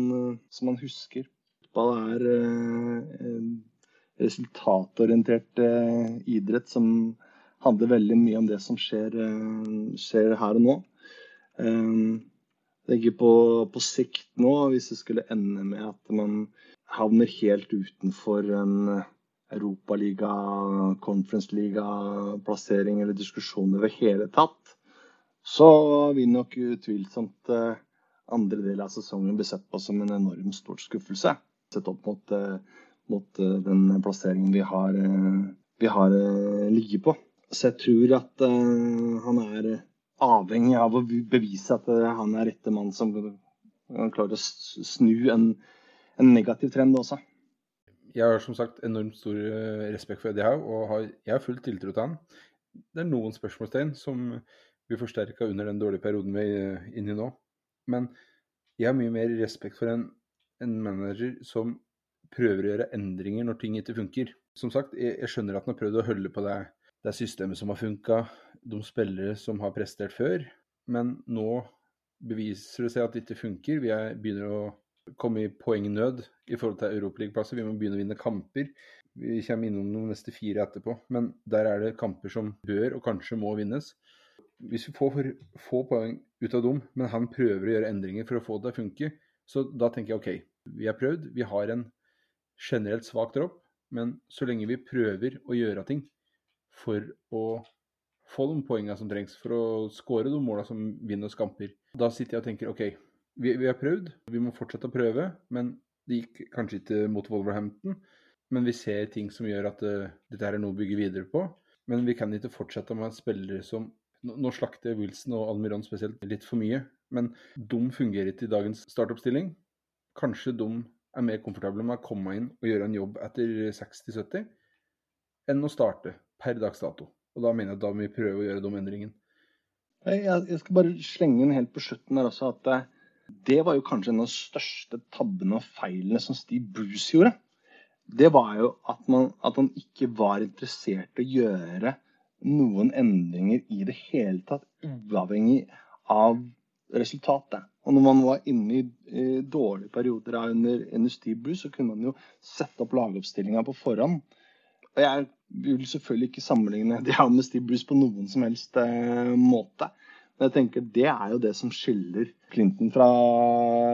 [SPEAKER 2] som man husker. Fotball er eh, resultatorientert eh, idrett som handler veldig mye om det som skjer, skjer her og nå. Jeg tenker på, på sikt nå, hvis det skulle ende med at man havner helt utenfor en Europaliga, Conference Liga-plassering eller diskusjon det hele tatt, så vil nok utvilsomt eh, andre del av sesongen bli sett på som en enormt stor skuffelse. Sett opp mot, eh, mot eh, den plasseringen vi har, vi har ligget på. Så jeg tror at han er avhengig av å bevise at han er rette mann som klarer å snu en, en, negativ trend også.
[SPEAKER 1] Jeg har som sagt enormt stor respekt for Eddie Howe, og har, jeg har full tiltro til han. Det er noen spørsmålstegn som blir under den dårlige perioden vi er inne i nå. Men jeg har mye mer respekt for en, en manager som prøver å gjøre endringer når ting ikke funker. Som sagt, jeg, jeg skjønner at han har prøvd å holde på det det systemet som har funka, de spillere som har prestert før. Men nå beviser det seg at det ikke funker. Vi er, begynner å komme i poengnød i forhold til Europaligaplasser. Vi må begynne å vinne kamper. Vi kommer innom de neste fire etterpå, men der er det kamper som bør og kanskje må vinnes. Hvis vi får få poeng ut av dem, men han prøver å gjøre endringer for å få det til å funke, så da tenker jeg OK, vi har prøvd. Vi har en generelt svak dropp, men så lenge vi prøver å gjøre ting, for å få de poengene som trengs for å skåre de målene som vinner oss kamper. Da sitter jeg og tenker OK, vi, vi, har prøvd, vi må fortsette å prøve, men Det gikk kanskje ikke mot Wolverhampton, men vi ser ting som gjør at uh, dette er noe å bygge videre på. Men vi kan ikke fortsette med spillere som Nå slakter Wilson og Almiron spesielt litt for mye, men de fungerer ikke i dagens startoppstilling. Kanskje de er mer komfortable med å komme inn og gjøre en jobb etter 60-70 enn å starte per dags dato. Og da mener jeg at da må vi prøve å gjøre de endringene.
[SPEAKER 2] Jeg, skal bare slenge inn helt på slutten der også at eh, det var jo kanskje en av de største tabbene og feilene som Steve Bruce gjorde det var jo at, man, at han ikke var interessert i å gjøre noen endringer i det hele tatt, uavhengig av resultatet. Og når man var inne i, i dårlige perioder under, under så kunne man jo sette opp lagoppstillinga på forhånd. Og jeg vil selvfølgelig ikke sammenligne det med Steve på noen som helst eh, måte. Men jeg tenker det er jo det som skiller Clinton fra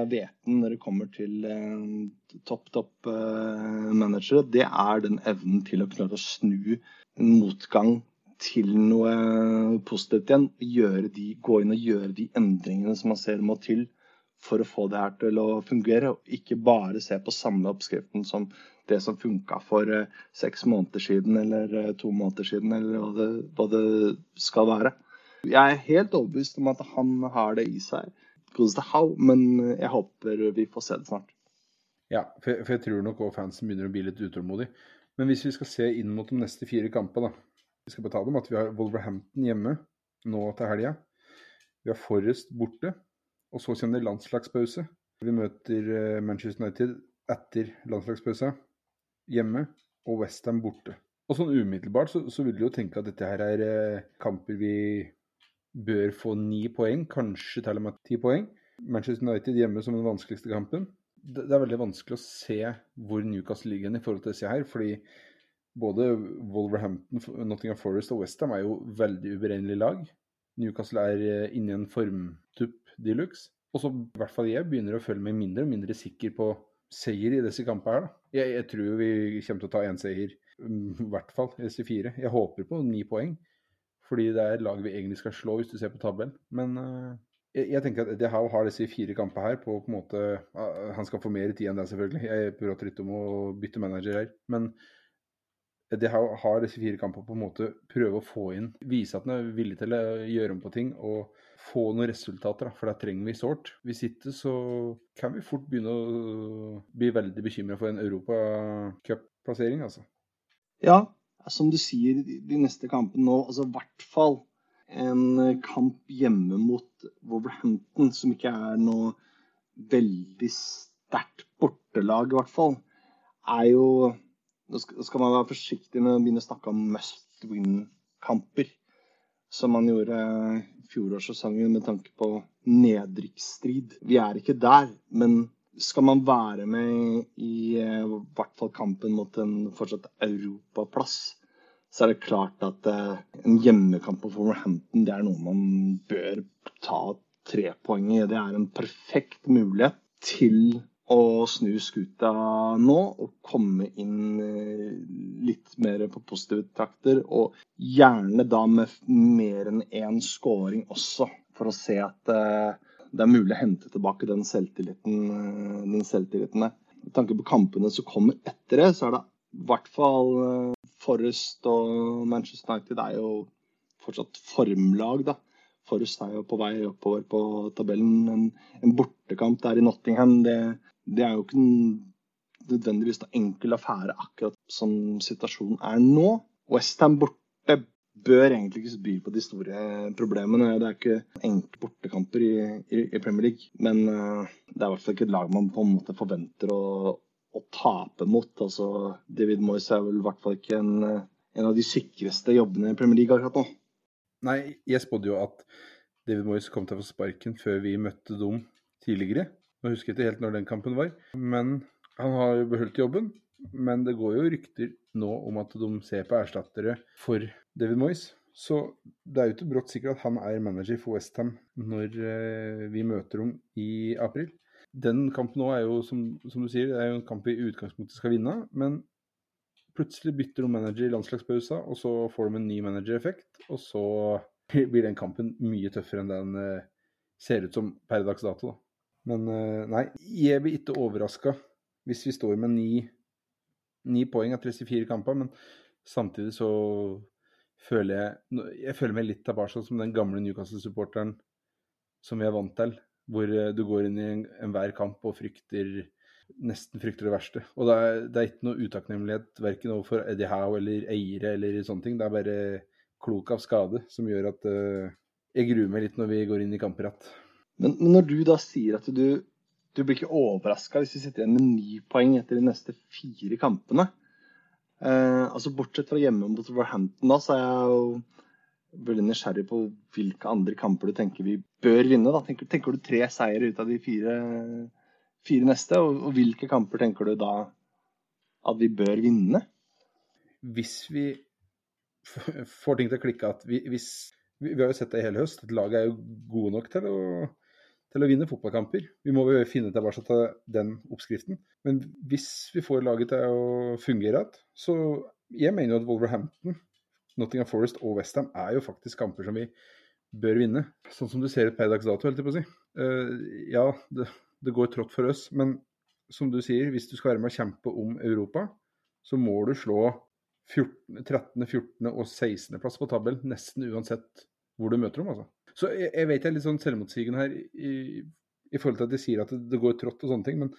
[SPEAKER 2] hveten når det kommer til eh, topp, topp eh, managere. Det er den evnen til å klare å snu en motgang til noe positivt igjen. Gjøre de, gå inn og gjøre de endringene som man ser må til for å få det her til å fungere. Og ikke bare se på samme oppskriften som det som funka for eh, seks måneder siden eller eh, to måneder siden, eller hva det, hva det skal være. Jeg er helt overbevist om at han har det i seg. Men jeg håper vi får se det snart.
[SPEAKER 1] Ja, for jeg, for jeg tror nok òg fansen begynner å bli litt utålmodig. Men hvis vi skal se inn mot de neste fire kampene, Vi skal ta dem at vi har Wolverhampton hjemme nå til helga. Vi har Forrest borte. Og så kommer det landslagspause. Vi møter eh, Manchester United etter landslagspausa hjemme og Westham borte. Og sånn umiddelbart så, så vil du jo tenke at dette her er eh, kamper vi bør få ni poeng, kanskje til og med ti poeng. Manchester United hjemme som den vanskeligste kampen. Det er veldig vanskelig å se hvor Newcastle ligger i forhold til disse her. fordi både Wolverhampton, Nottingham Forest og Westham er jo veldig uberegnelige lag. Newcastle er inni inne i en formtupp de luxe. Og så i hvert fall jeg begynner å føle meg mindre og mindre sikker på seier i disse kampene her. da. Jeg, jeg tror vi kommer til å ta én seier, mm, i hvert fall i disse fire. Jeg håper på ni poeng. Fordi det er lag vi egentlig skal slå, hvis du ser på tabellen. Men uh, jeg, jeg, tenker at Eddie Howe har disse fire kampene her på på en måte uh, Han skal få mer tid enn det, selvfølgelig. Jeg prøver å trytte om å bytte manager her. Men Eddie har, har disse fire kampene på en måte prøve å få inn Vise at den er villig til å gjøre om på ting. og få noen resultater, for det trenger vi sårt. Hvis ikke så kan vi fort begynne å bli veldig bekymra for en europacupplassering, altså.
[SPEAKER 2] Ja, som du sier, de neste kampene nå, altså i hvert fall en kamp hjemme mot Wolverhampton, som ikke er noe veldig sterkt bortelag, i hvert fall, er jo Nå skal man være forsiktig med å begynne å snakke om must win-kamper, som man gjorde fjorårssesongen med tanke på nedrykksstrid. Vi er ikke der, men skal man være med i i hvert fall kampen mot en fortsatt europaplass, så er det klart at eh, en hjemmekamp på Wolverhampton det er noe man bør ta tre poeng i. Det er en perfekt mulighet til å snu skuta nå og komme inn eh, litt mer på positive takter. Og gjerne da med mer enn én scoring også, for å se at det er mulig å hente tilbake den selvtilliten. Eh, den selvtilliten Med tanke på kampene som kommer etter det, så er det i hvert fall eh, Forrest og Manchester United er jo fortsatt formlag, da. Forrest er jo på vei oppover på tabellen. En, en bortekamp der i Nottingham, det, det er jo ikke nødvendigvis en enkel affære akkurat som situasjonen er nå. Westham borte bør egentlig ikke by på de store problemene. Det er ikke enkle bortekamper i, i, i, Premier League, men uh, det er i hvert fall ikke et lag man på en måte forventer å, å tape mot. Altså, David Moyes er vel i hvert fall ikke en, en av de sikreste jobbene i Premier League akkurat nå.
[SPEAKER 1] Nei, jeg spådde jo at David Moyes kom til å få sparken før vi møtte dem tidligere. Nå husker jeg ikke helt når den kampen var, men han har jo beholdt jobben. Men det går jo rykter nå om at de ser på erstattere for David Moyes. Så det er jo ikke brått sikkert at han er manager for Westham når eh, vi møter dem i april. Den kampen nå er jo, som, som, du sier, det er jo en kamp vi i utgangspunktet skal vinne. Men plutselig bytter de manager i landslagspausa, og så får de en ny managereffekt. Og så blir den kampen mye tøffere enn den eh, ser ut som per dags dato. Da. Men eh, nei, jeg blir ikke overraska hvis vi står med ni, ni poeng etter 34 kamper, men samtidig så føler jeg Jeg føler meg litt tilbake som den gamle Newcastle-supporteren som vi er vant til. Hvor eh, du går inn i enhver kamp og frykter nesten frykter det verste. Og det er, det er ikke noe utakknemlighet verken overfor Eddie Howe eller eiere eller sånne ting. Det er bare klok av skade som gjør at uh, jeg gruer meg litt når vi går inn i kamper igjen.
[SPEAKER 2] Men, når du da sier at du, du blir ikke overraska hvis vi sitter igjen med ni poeng etter de neste fire kampene, Eh, altså Bortsett fra hjemme mot Warhampton, da, så er jeg jo veldig nysgjerrig på hvilke andre kamper du tenker vi bør vinne. da. Tenker, tenker du tre seire ut av de fire, fire neste? Og, og, hvilke kamper tenker du da at vi bør vinne?
[SPEAKER 1] Hvis vi får ting til å klikke at vi, hvis, vi, vi har jo sett det i hele høst. Laget er jo gode nok til å til å vinne fotballkamper. Vi må jo finne tilbake til den oppskriften. Men hvis vi får laget til å fungere igjen, så jeg mener jo at Wolverhampton, Nottingham Forest og Westham er jo faktisk kamper som vi bør vinne. Sånn som du ser ut per dags dato, holdt jeg på å si. Uh, ja, det, det, går trått for oss, men som du sier, hvis du skal være med og kjempe om Europa, så må du slå 14, 13., 14. og 16. plass på tabell nesten uansett hvor du møter dem, altså. Så jeg, jeg vet jeg er litt sånn selvmotsigende her i, i, forhold til at de sier at det, det, går trått og sånne ting, men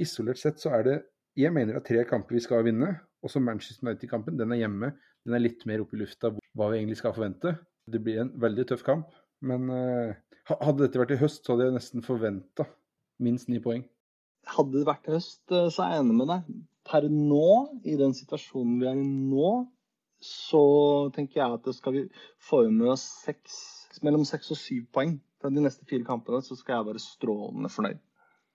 [SPEAKER 1] isolert sett så er det Jeg mener at tre kamper vi skal vinne. Også Manchester United-kampen. Den er hjemme. Den er litt mer oppe i lufta hva vi egentlig skal forvente. Det blir en veldig tøff kamp. Men uh, hadde dette vært i høst, så hadde jeg nesten forventa minst ni poeng.
[SPEAKER 2] Hadde det vært i høst, eh, så er jeg enig med deg. Per nå, i den situasjonen vi er i nå, så tenker jeg at det skal vi få med oss seks mellom seks og syv poeng fra de neste fire kampene, så skal jeg være strålende fornøyd.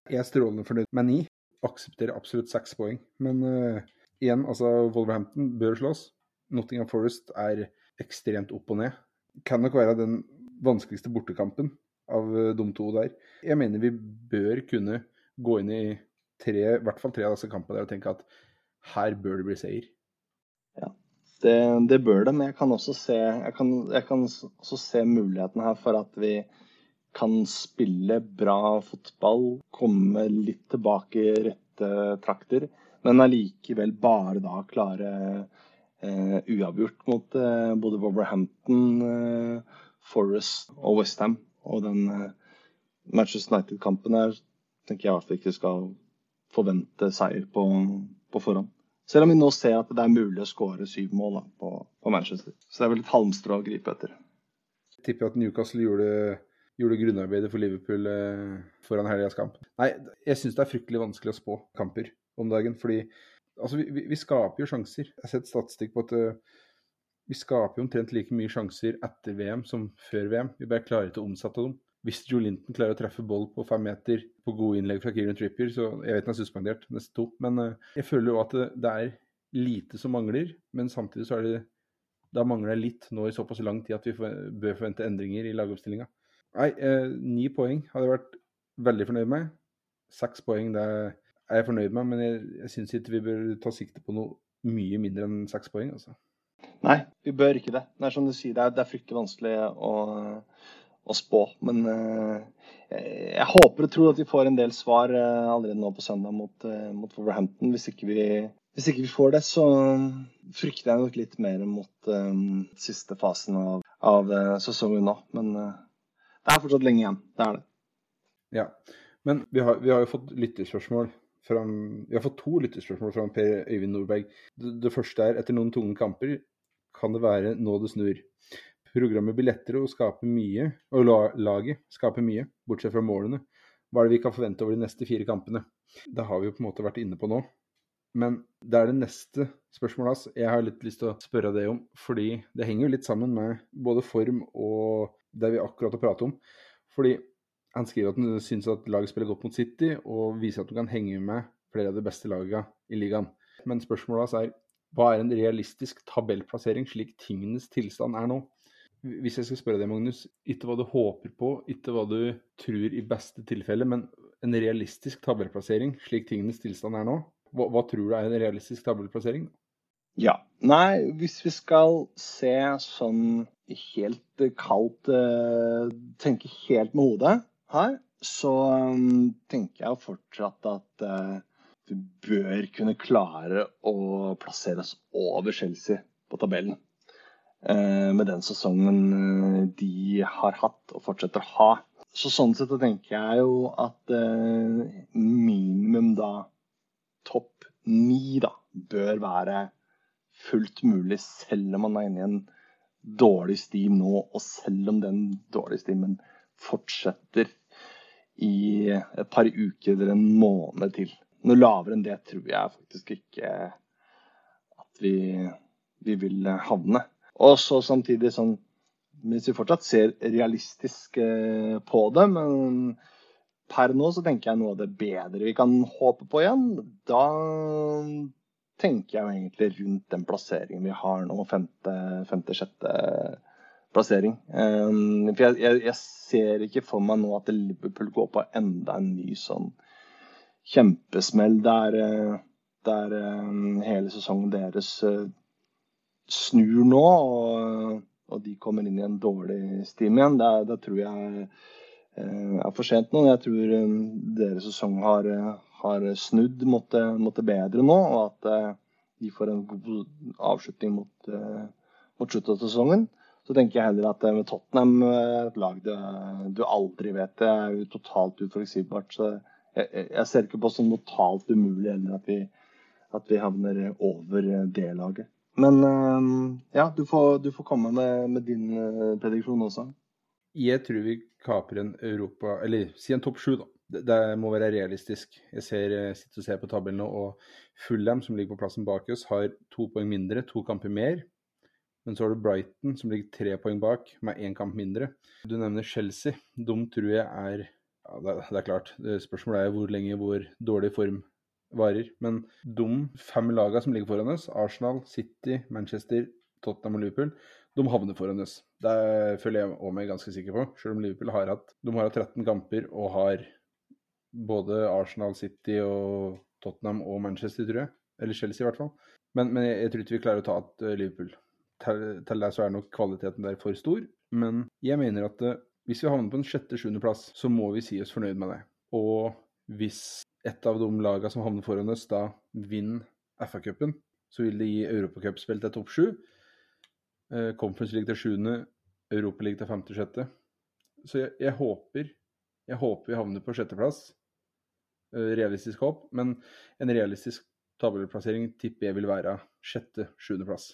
[SPEAKER 1] Jeg er strålende fornøyd med ni. Aksepterer absolutt seks poeng. Men uh, igjen, altså Wolverhampton bør slås. Nottingham Forest er ekstremt opp og ned. Kan nok være den vanskeligste bortekampen av uh, de to der. Jeg mener vi bør kunne gå inn i tre, i hvert fall tre av disse kampene der og tenke at her bør det bli seier.
[SPEAKER 2] Det, det, bør det, men jeg kan også se, jeg kan, jeg kan også se muligheten her for at vi kan spille bra fotball, komme litt tilbake i rette trakter, men allikevel bare da klare eh, uavgjort mot eh, både Wolverhampton, eh, Forest og Westham. Og den eh, Manchester United-kampen her tenker jeg i hvert fall ikke skal forvente seier på, på forhånd. Selv om vi nå ser at det er mulig å skåre syv mål da, på, på, Manchester. Så det er vel et halmstrå å gripe etter.
[SPEAKER 1] Jeg tipper at Newcastle gjorde, gjorde grunnarbeidet for Liverpool eh, foran helgas kamp. Nei, jeg syns det er fryktelig vanskelig å spå kamper om dagen. Fordi altså, vi, vi, skaper jo sjanser. Jeg har sett statistikk på at uh, vi skaper jo omtrent like mye sjanser etter VM som før VM. Vi bare klarer ikke å omsette dem hvis Joe Linton klarer å treffe boll på fem meter på gode innlegg fra Kieran Trippier, så jeg vet han er suspendert neste to. Men uh, jeg føler jo at det, er lite som mangler, men samtidig så er det da mangler det litt nå i såpass lang tid at vi bør forvente endringer i lagoppstillinga. Nei, uh, ni poeng hadde jeg vært veldig fornøyd med. Seks poeng det er jeg fornøyd med, men jeg, jeg syns ikke vi bør ta sikte på noe mye mindre enn seks poeng. altså.
[SPEAKER 2] Nei, vi bør ikke det. Det er som du sier, det er, det er fryktelig vanskelig å å spå. Men eh, jeg håper og tror at vi får en del svar eh, allerede nå på søndag mot, eh, mot Wolverhampton. Hvis ikke, vi, hvis ikke, vi, får det, så frykter jeg nok litt mer mot um, siste fasen av, av sesongen nå. Men uh, det er fortsatt lenge igjen. Det er det.
[SPEAKER 1] Ja, men vi har, vi har jo fått lytterspørsmål. Fra, vi har fått to lytterspørsmål fra Per Øyvind Nordberg. Det, det første er etter noen tunge kamper kan det være nå det snur. Programmet blir lettere å skape mye, og laget skaper mye, bortsett fra målene. Hva er det vi kan forvente over de neste fire kampene? Det har vi jo på en måte vært inne på nå. Men det er det neste spørsmålet hans jeg har litt lyst til å spørre deg om. Fordi det henger jo litt sammen med både form og det vi akkurat har pratet om. Fordi han skriver at han syns at laget spiller godt mot City, og viser at han kan henge med flere av de beste lagene i ligaen. Men spørsmålet hans er hva er en realistisk tabellplassering slik tingenes tilstand er nå? Hvis jeg skal spørre deg, Magnus, ikke hva du håper på, ikke hva du tror i beste tilfelle, men en realistisk tabellplassering, slik tingenes tilstand er nå, hva, hva tror du er en realistisk tabellplassering?
[SPEAKER 2] Ja. Nei, hvis vi skal se sånn helt kaldt uh, Tenke helt med hodet her, så um, tenker jeg fortsatt at uh, vi bør kunne klare å plassere oss over Chelsea på tabellen. Eh, med den sesongen eh, de har hatt og fortsetter å ha. Så sånn sett tenker jeg jo at eh, minimum da topp ni da bør være fullt mulig, selv om man er inne i en dårlig stim nå, og selv om den dårlige stimen fortsetter i et par uker eller en måned til. Noe lavere enn det tror jeg faktisk ikke at vi, vi vil havne. Og så samtidig sånn Hvis vi fortsatt ser realistisk eh, på det, men per nå så tenker jeg noe av det bedre vi kan håpe på igjen. Da tenker jeg jo egentlig rundt den plasseringen vi har nå, femte-sjette plassering. Um, for jeg, jeg, jeg, ser ikke for meg nå at Liverpool går på enda en ny sånn kjempesmell der, eh, der hele sesongen deres snur nå, og, og, de kommer inn i en dårlig stim igjen, da, da tror jeg eh, er for sent nå. Jeg tror eh, deres sesong har, har snudd mot det, bedre nå, og at eh, de får en god avslutning mot, eh, mot slutten av sesongen. Så tenker jeg heller at eh, med Tottenham, eh, et lag det, du aldri vet, det er jo totalt uforutsigbart. Så jeg, jeg, ser ikke på som totalt umulig heller at vi, at vi havner over det laget. Men ehm, ja, du får, du får komme med, med din uh, prediksjon også.
[SPEAKER 1] Jeg tror vi kaper en Europa Eller si en topp sju, da. Det, det, må være realistisk. Jeg ser, eh, sitter og ser på tabellene, og Fulham, som ligger på plassen bak oss, har to poeng mindre, to kamper mer. Men så har du Brighton, som ligger tre poeng bak, med én kamp mindre. Du nevner Chelsea. De tror jeg er ja, det, det, er klart. Spørsmålet er hvor lenge hvor dårlig form varer. Men de fem lagene som ligger foran oss, Arsenal, City, Manchester, Tottenham og Liverpool, de havner foran oss. Det føler jeg òg meg ganske sikker på. Selv om Liverpool har hatt, de har hatt 13 kamper og har både Arsenal, City og Tottenham og Manchester, tror jeg. Eller Chelsea, i hvert fall. Men, men jeg, jeg, tror ikke vi klarer å ta et uh, Liverpool. Til, til det så er nok kvaliteten der for stor. Men jeg mener at uh, hvis vi havner på en sjette-sjuendeplass, så må vi si oss fornøyd med det. Og hvis et av de lagene som havner foran oss, da vinner FA-cupen, så vil det gi Europacupspill til topp sju. Eh, Conference League til sjuende, ligger til femte-sjette. Så jeg, jeg, håper jeg håper vi havner på sjetteplass. Eh, realistisk håp. Men en realistisk tabellplassering tipper jeg vil være sjette-sjuendeplass.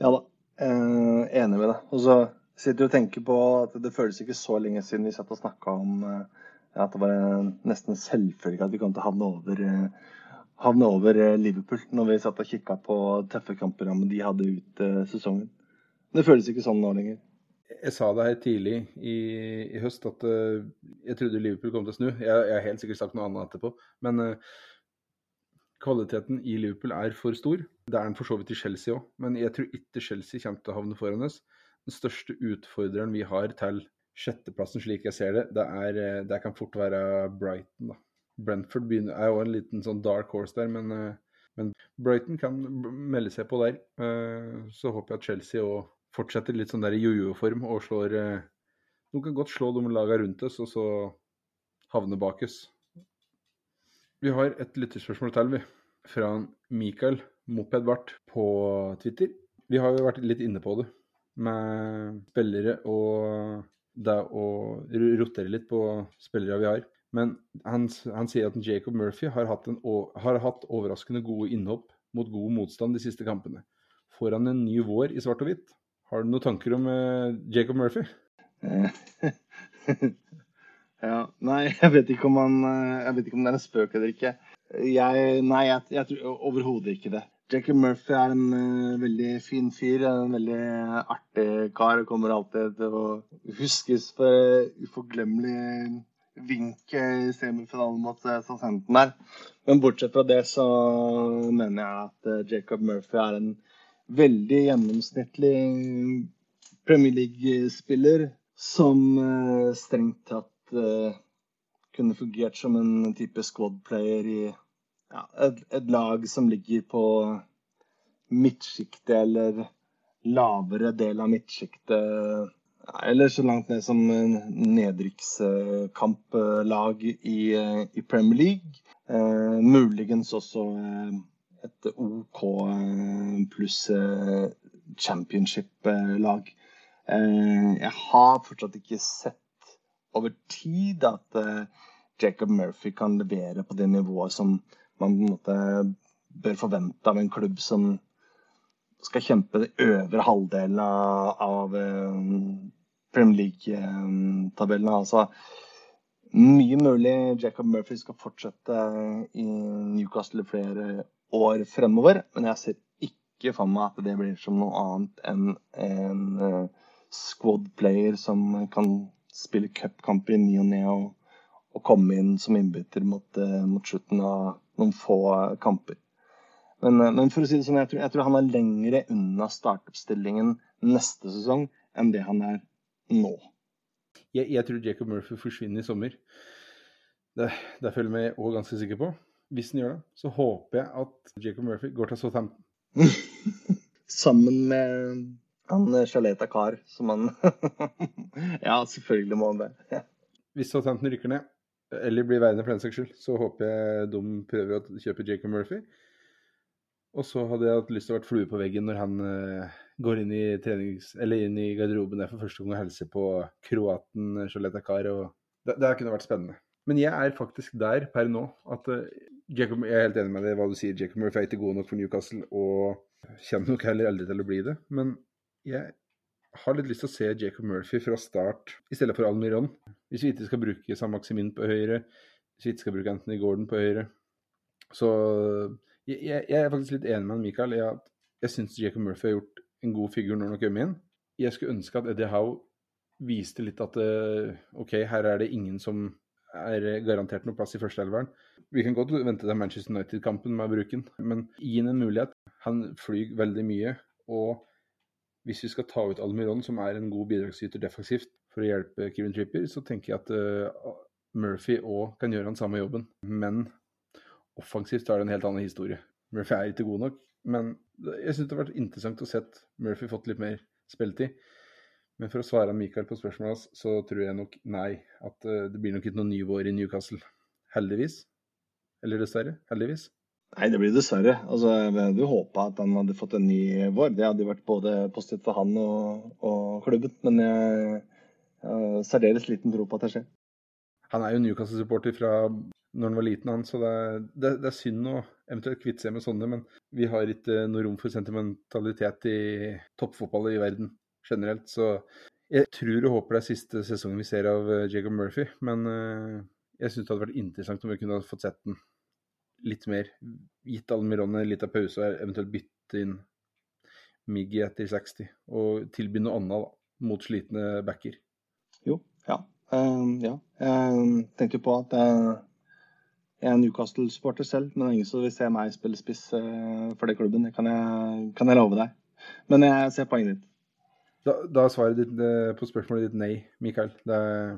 [SPEAKER 2] Ja da, eh, enig med deg. Og så sitter du og tenker på at det føles ikke så lenge siden vi satt og snakka om eh, at det var nesten selvfølgelig at vi kom til å havne over, eh, havne over eh, Liverpool når vi satt og kikka på tøffe kampprogrammet de hadde ut uh, sesongen. Det føles ikke sånn nå lenger.
[SPEAKER 1] Jeg sa det her tidlig i, i høst at uh, jeg trodde Liverpool kom til å snu. Jeg, jeg har helt sikkert sagt noe annet etterpå. Men uh, kvaliteten i Liverpool er for stor. Det er den for så vidt i Chelsea òg, men jeg tror ikke Chelsea kommer til å havne foran oss. Den største utfordreren vi har til sjetteplassen, slik jeg ser det, det, er, eh, det kan fort være Brighton. da. Brentford begynner, er jo en liten sånn dark horse der, men, eh, men Brighton kan melde seg på der. Eh, så håper jeg at Chelsea òg fortsetter litt sånn der i jojo-form og slår De kan godt slå de lagene rundt oss, og så havne bak oss. Vi har et lytterspørsmål til, vi. Fra Mikael Moped-Bart på Twitter. Vi har jo vært litt inne på det med spillere og det å rotere litt på spillere vi har. Men han, han sier at Jacob Murphy har hatt, en, har hatt, overraskende gode innhopp mot god motstand de siste kampene. Får han en ny vår i svart og hvitt? Har du noen tanker om uh, Jacob Murphy?
[SPEAKER 2] ja, nei, jeg vet han eh, Jeg vet ikke om det er en spøk eller ikke. Jeg, nei, jeg, jeg tror overhodet ikke det. Jackie Murphy er en uh, veldig fin fyr. En veldig artig kar. Kommer alltid til å huskes for uh, uforglemmelig vink i semifinalen mot uh, Southampton her. Men bortsett fra det så mener jeg at Jacob Murphy er en veldig gjennomsnittlig Premier League-spiller som strengt tatt kunne fungert som en type squad player i ja, et, et, lag som ligger på midtsjiktet eller lavere del av midtsjiktet. Eller så langt ned som nedrykkskamplag i, i Premier League. Eh, muligens også eh, et OK eh, pluss eh, championship-lag. Eh, jeg har fortsatt ikke sett over tid at Jacob Murphy kan levere på det nivået som man på en måte bør forvente av en klubb som skal kjempe den øvre halvdelen av, av Premier League-tabellen. Altså, mye mulig Jacob Murphy skal fortsette i Newcastle flere år fremover, men jeg ser ikke for meg at det blir som noe annet enn en uh, squad player som kan spille cupkamper i ny og ne og, komme inn som innbytter mot, mot, slutten av noen få kamper. Men, uh, men, for å si det sånn, jeg tror, jeg tror han er lengre unna startoppstillingen neste sesong enn det han er nå.
[SPEAKER 1] Jeg, jeg, tror Jacob Murphy forsvinner i sommer. Det, det føler jeg meg òg ganske sikker på. Hvis han gjør det, så håper jeg at Jacob Murphy går til Southampton.
[SPEAKER 2] Sammen med han Sjaleta Kar, som han Ja, selvfølgelig må han det.
[SPEAKER 1] Hvis Southampton rykker ned, eller blir verden for den saks skyld, så håper jeg de prøver å kjøpe Jacob Murphy. Og så hadde jeg hatt lyst til å være flue på veggen når han uh, går inn i, trenings, inn i garderoben der for første gang og hilser på kroaten Sjoleta Kar. Og det, det kunne vært spennende. Men jeg er faktisk der per nå at uh, Jacob, Jeg er helt enig med deg hva du sier. Jacob Murphy er ikke god nok for Newcastle og kommer nok heller aldri til å bli det. Men jeg har litt lyst til å se Jacob Murphy fra start i stedet for Almiron. Hvis vi ikke skal bruke Sam Maximin på høyre, hvis vi ikke skal bruke Anthony Gordon på høyre, så jeg, jeg, er faktisk litt enig med Michael i at jeg syns Jacob Murphy har gjort en god figur når han har kommet inn. Jeg skulle ønske at Eddie Howe viste litt at eh, OK, her er det ingen som er garantert noe plass i førsteelveren. Vi kan godt vente til Manchester United-kampen med å bruke den, men gi ham en mulighet. Han flyr veldig mye. Og hvis vi skal ta ut Almiron, som er en god bidragsyter defensivt for å hjelpe Kevin Tripper, så tenker jeg at uh, Murphy òg kan gjøre den samme jobben. Men offensivt er det en helt annen historie. Murphy er ikke god nok, men jeg syns det har vært interessant å se Murphy fått litt mer spilletid. Men for å svare Mikael på spørsmålet hans, så tror jeg nok nei. At uh, det blir nok ikke noen nyvår i Newcastle. Heldigvis. Eller dessverre. Heldigvis.
[SPEAKER 2] Nei, det blir dessverre. Altså, jeg hadde håpa at han hadde fått en ny vår. Det hadde vært både positivt for han og, og klubben. Men jeg har særdeles liten tro på at det skjer.
[SPEAKER 1] Han er jo Newcastle-supporter fra når han var liten, han, så det er, det, det er synd å eventuelt kvitte seg med sånne. Men vi har ikke noe rom for sentimentalitet i toppfotball i verden generelt. Så jeg tror og håper det er siste sesongen vi ser av eh, Jacob Murphy. Men uh, jeg syns det hadde vært interessant om vi kunne fått sett den litt mer. Gitt Almironne en liten pause og eventuelt bytte inn Miggy etter 60. Og tilby noe annet da, mot slitne backer.
[SPEAKER 2] Jo, ja. Um, ja. Jeg tenkte jo på at uh, jeg er Newcastle-supporter selv, men det er ingen som vil se meg spille spiss uh, for det klubben. Det kan jeg, kan jeg love deg. Men jeg ser poenget ditt.
[SPEAKER 1] Da, da svaret ditt eh, på spørsmålet ditt nei, Mikael. Er,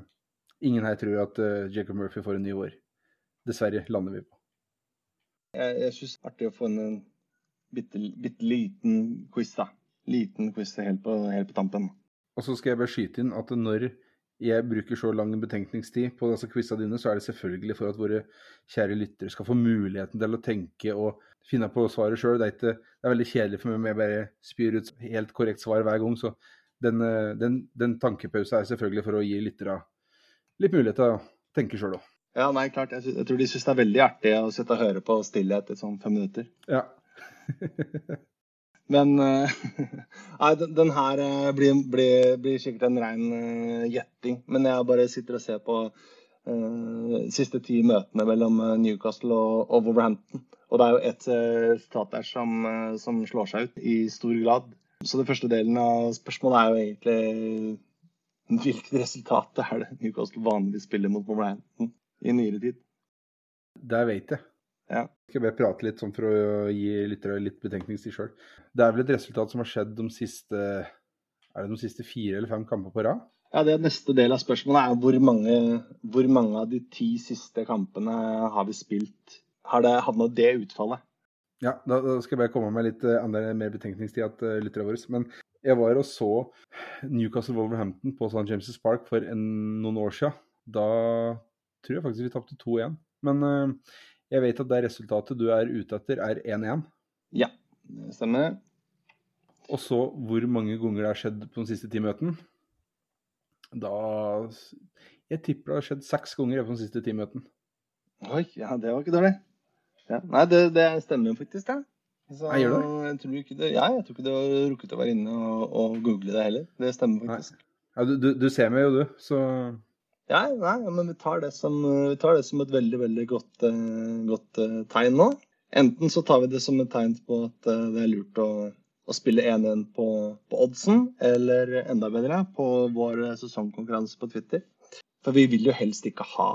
[SPEAKER 1] ingen her tror at Jacob Murphy får en ny år. Dessverre lander vi på.
[SPEAKER 2] Jeg, jeg syns det er artig å få en bitte, bitte liten quiz, da. Liten quiz helt på, helt på tampen.
[SPEAKER 1] Og så skal jeg bare skyte inn at når jeg bruker så lang betenkningstid på disse quizene dine, så er det selvfølgelig for at våre kjære lyttere skal få muligheten til å tenke og finne på svaret sjøl. Det, det, er veldig kjedelig for meg om jeg bare spyr ut helt korrekt svar hver gang. Så den, eh, den, den tankepausen er selvfølgelig for å gi lyttere litt mulighet til å tenke sjøl òg.
[SPEAKER 2] Ja, nei, klart. Jeg, jeg, tror de syns det er veldig artig å sitte og høre på stillhet i sånn fem minutter.
[SPEAKER 1] Ja.
[SPEAKER 2] Men uh, nei, den, den her uh, blir, blir, blir, sikkert en rein uh, gjetting. Men jeg bare sitter og ser på uh, siste ti møtene mellom Newcastle og, og Wolverhampton. Og det er jo ett resultat der som, som slår seg ut i stor grad. Så den første delen av spørsmålet er jo egentlig hvilket resultat er det Newcastle vanligvis spiller mot Wolverhampton i nyere tid?
[SPEAKER 1] Det vet jeg.
[SPEAKER 2] Ja.
[SPEAKER 1] Jeg skal bare prate litt sånn for å gi lyttere litt betenkningstid sjøl. Det er vel et resultat som har skjedd de siste er det de siste fire eller fem kamper på rad?
[SPEAKER 2] Ja, det er Neste del av spørsmålet er hvor mange, hvor mange av de ti siste kampene har vi spilt Har det havna det utfallet?
[SPEAKER 1] Ja, da, da, skal jeg bare komme med litt andre, mer betenkningstid til uh, lytterne våre. Men jeg var og så Newcastle Wolverhampton på St. James' Park for en, noen år siden. Da tror jeg faktisk vi tapte 2-1. Men uh, Jeg vet at det resultatet du er ute etter, er 1-1.
[SPEAKER 2] Ja, det stemmer.
[SPEAKER 1] Og så hvor mange ganger det har skjedd på de siste ti møtene. Da Jeg tipper det har skjedd seks ganger på de siste ti møtene.
[SPEAKER 2] Oi, ja, det var ikke dårlig. Ja. Nei, det, det stemmer faktisk, det. Så,
[SPEAKER 1] Jeg gjør det.
[SPEAKER 2] Jeg tror ikke det. Ja, jeg tror ikke du har rukket å være inne og, og google det heller. Det stemmer faktisk.
[SPEAKER 1] Ja, du, du, du ser meg jo, du, så
[SPEAKER 2] Ja, nei, men vi tar det som, tar det som et veldig, veldig godt, eh, godt eh, tegn nå. Enten så tar vi det som et tegn på at eh, det er lurt å, å spille 1-1 på, på oddsen, eller enda bedre på vår sesongkonkurranse på Twitter. For vi vil jo helst ikke ha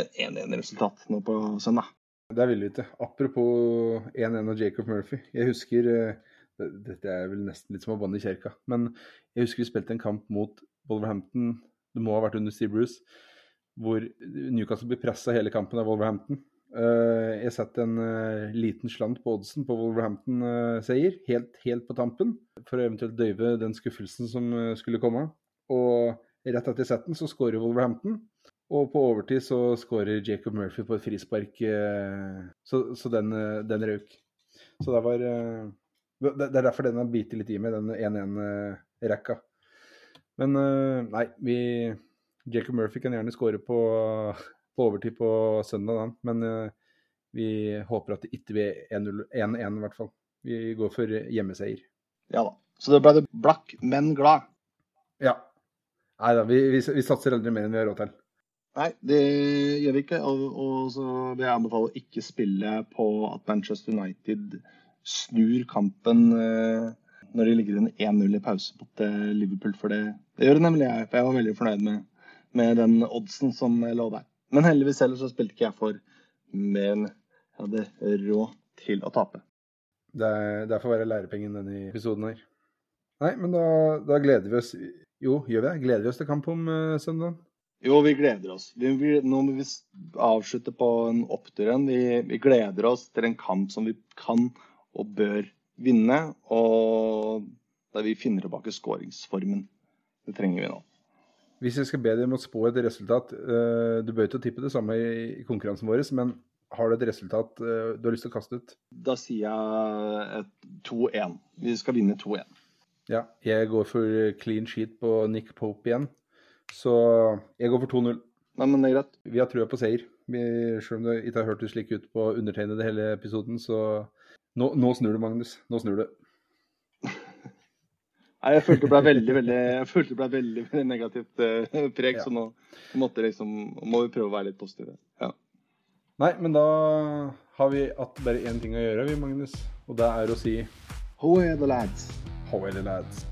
[SPEAKER 2] en 1-1-resultat nå på søndag.
[SPEAKER 1] Det vil vi ikke. Apropos 1-1 og Jacob Murphy. Jeg husker Dette er vel nesten litt som å banne i kjerka. Men jeg husker vi spilte en kamp mot Wolverhampton. Det må ha vært under Steve Bruce. Hvor Newcastle blir pressa hele kampen av Wolverhampton. Eh, Jeg setter en eh, liten slant på oddsen på Wolverhampton-seier. Helt, helt på tampen. For å eventuelt døyve den skuffelsen som eh, skulle komme. Og rett etter setten så skårer Wolverhampton. Og på overtid så skårer Jacob Murphy på et frispark, eh, så, så den, eh, den røk. Så det var eh, det er derfor den har bitt litt i meg, den 1-1-rekka. Men eh, nei, vi Jacob Murphy kan gjerne skåre på, på overtid på søndag, da. Men eh, vi håper at det ikke blir 1-0 1-1 i hvert fall. Vi går for hjemmeseier.
[SPEAKER 2] Ja da. Så da ble det blakk, men glad.
[SPEAKER 1] Ja. Nei da, vi, vi, vi satser aldri mer enn vi har råd til.
[SPEAKER 2] Nei, det gjør vi ikke. Og, og så vil jeg anbefale å ikke spille på at Manchester United snur kampen eh, når de ligger under 1-0 i pause mot eh, Liverpool. For det, det gjør det nemlig jeg. For jeg var veldig fornøyd med, med den oddsen som lå der. Men heldigvis ellers så spilte ikke jeg for mer enn jeg hadde råd til å tape.
[SPEAKER 1] Det, er- derfor være lærepengen denne episoden her. Nei, men da, da gleder vi oss Jo, gjør vi det? Gleder vi oss til kamp om uh, søndag?
[SPEAKER 2] Jo, vi gleder oss. Vi, vi, nå må vi avslutte på en opptur igjen. Vi, vi gleder oss til en kamp som vi kan og bør vinne, og der vi finner tilbake skåringsformen. Det trenger vi nå.
[SPEAKER 1] Hvis jeg skal be deg om å spå et resultat eh, Du bør ikke tippe det samme i, konkurransen vår, men har du et resultat eh, du har lyst til å kaste ut?
[SPEAKER 2] Da sier jeg 2-1. Vi skal vinne 2-1.
[SPEAKER 1] Ja, jeg går for clean sheet på Nick Pope igjen. Så jeg går for 2-0.
[SPEAKER 2] Nei, men det er greit.
[SPEAKER 1] Vi har trua på seier. Vi, selv om det ikke har hørtes slik ut på undertegnede hele episoden, så nå, nå snur du, Magnus. Nå snur du.
[SPEAKER 2] Nei, jeg følte det ble veldig, veldig, jeg følte det ble veldig, veldig negativt eh, preg,
[SPEAKER 1] Ja.
[SPEAKER 2] så nå måtte liksom, må vi prøve å være litt positive. Ja.
[SPEAKER 1] Nei, men da har vi att bare én ting å gjøre, vi, Magnus. Og det er å si
[SPEAKER 2] How are the lads?
[SPEAKER 1] How are the lads?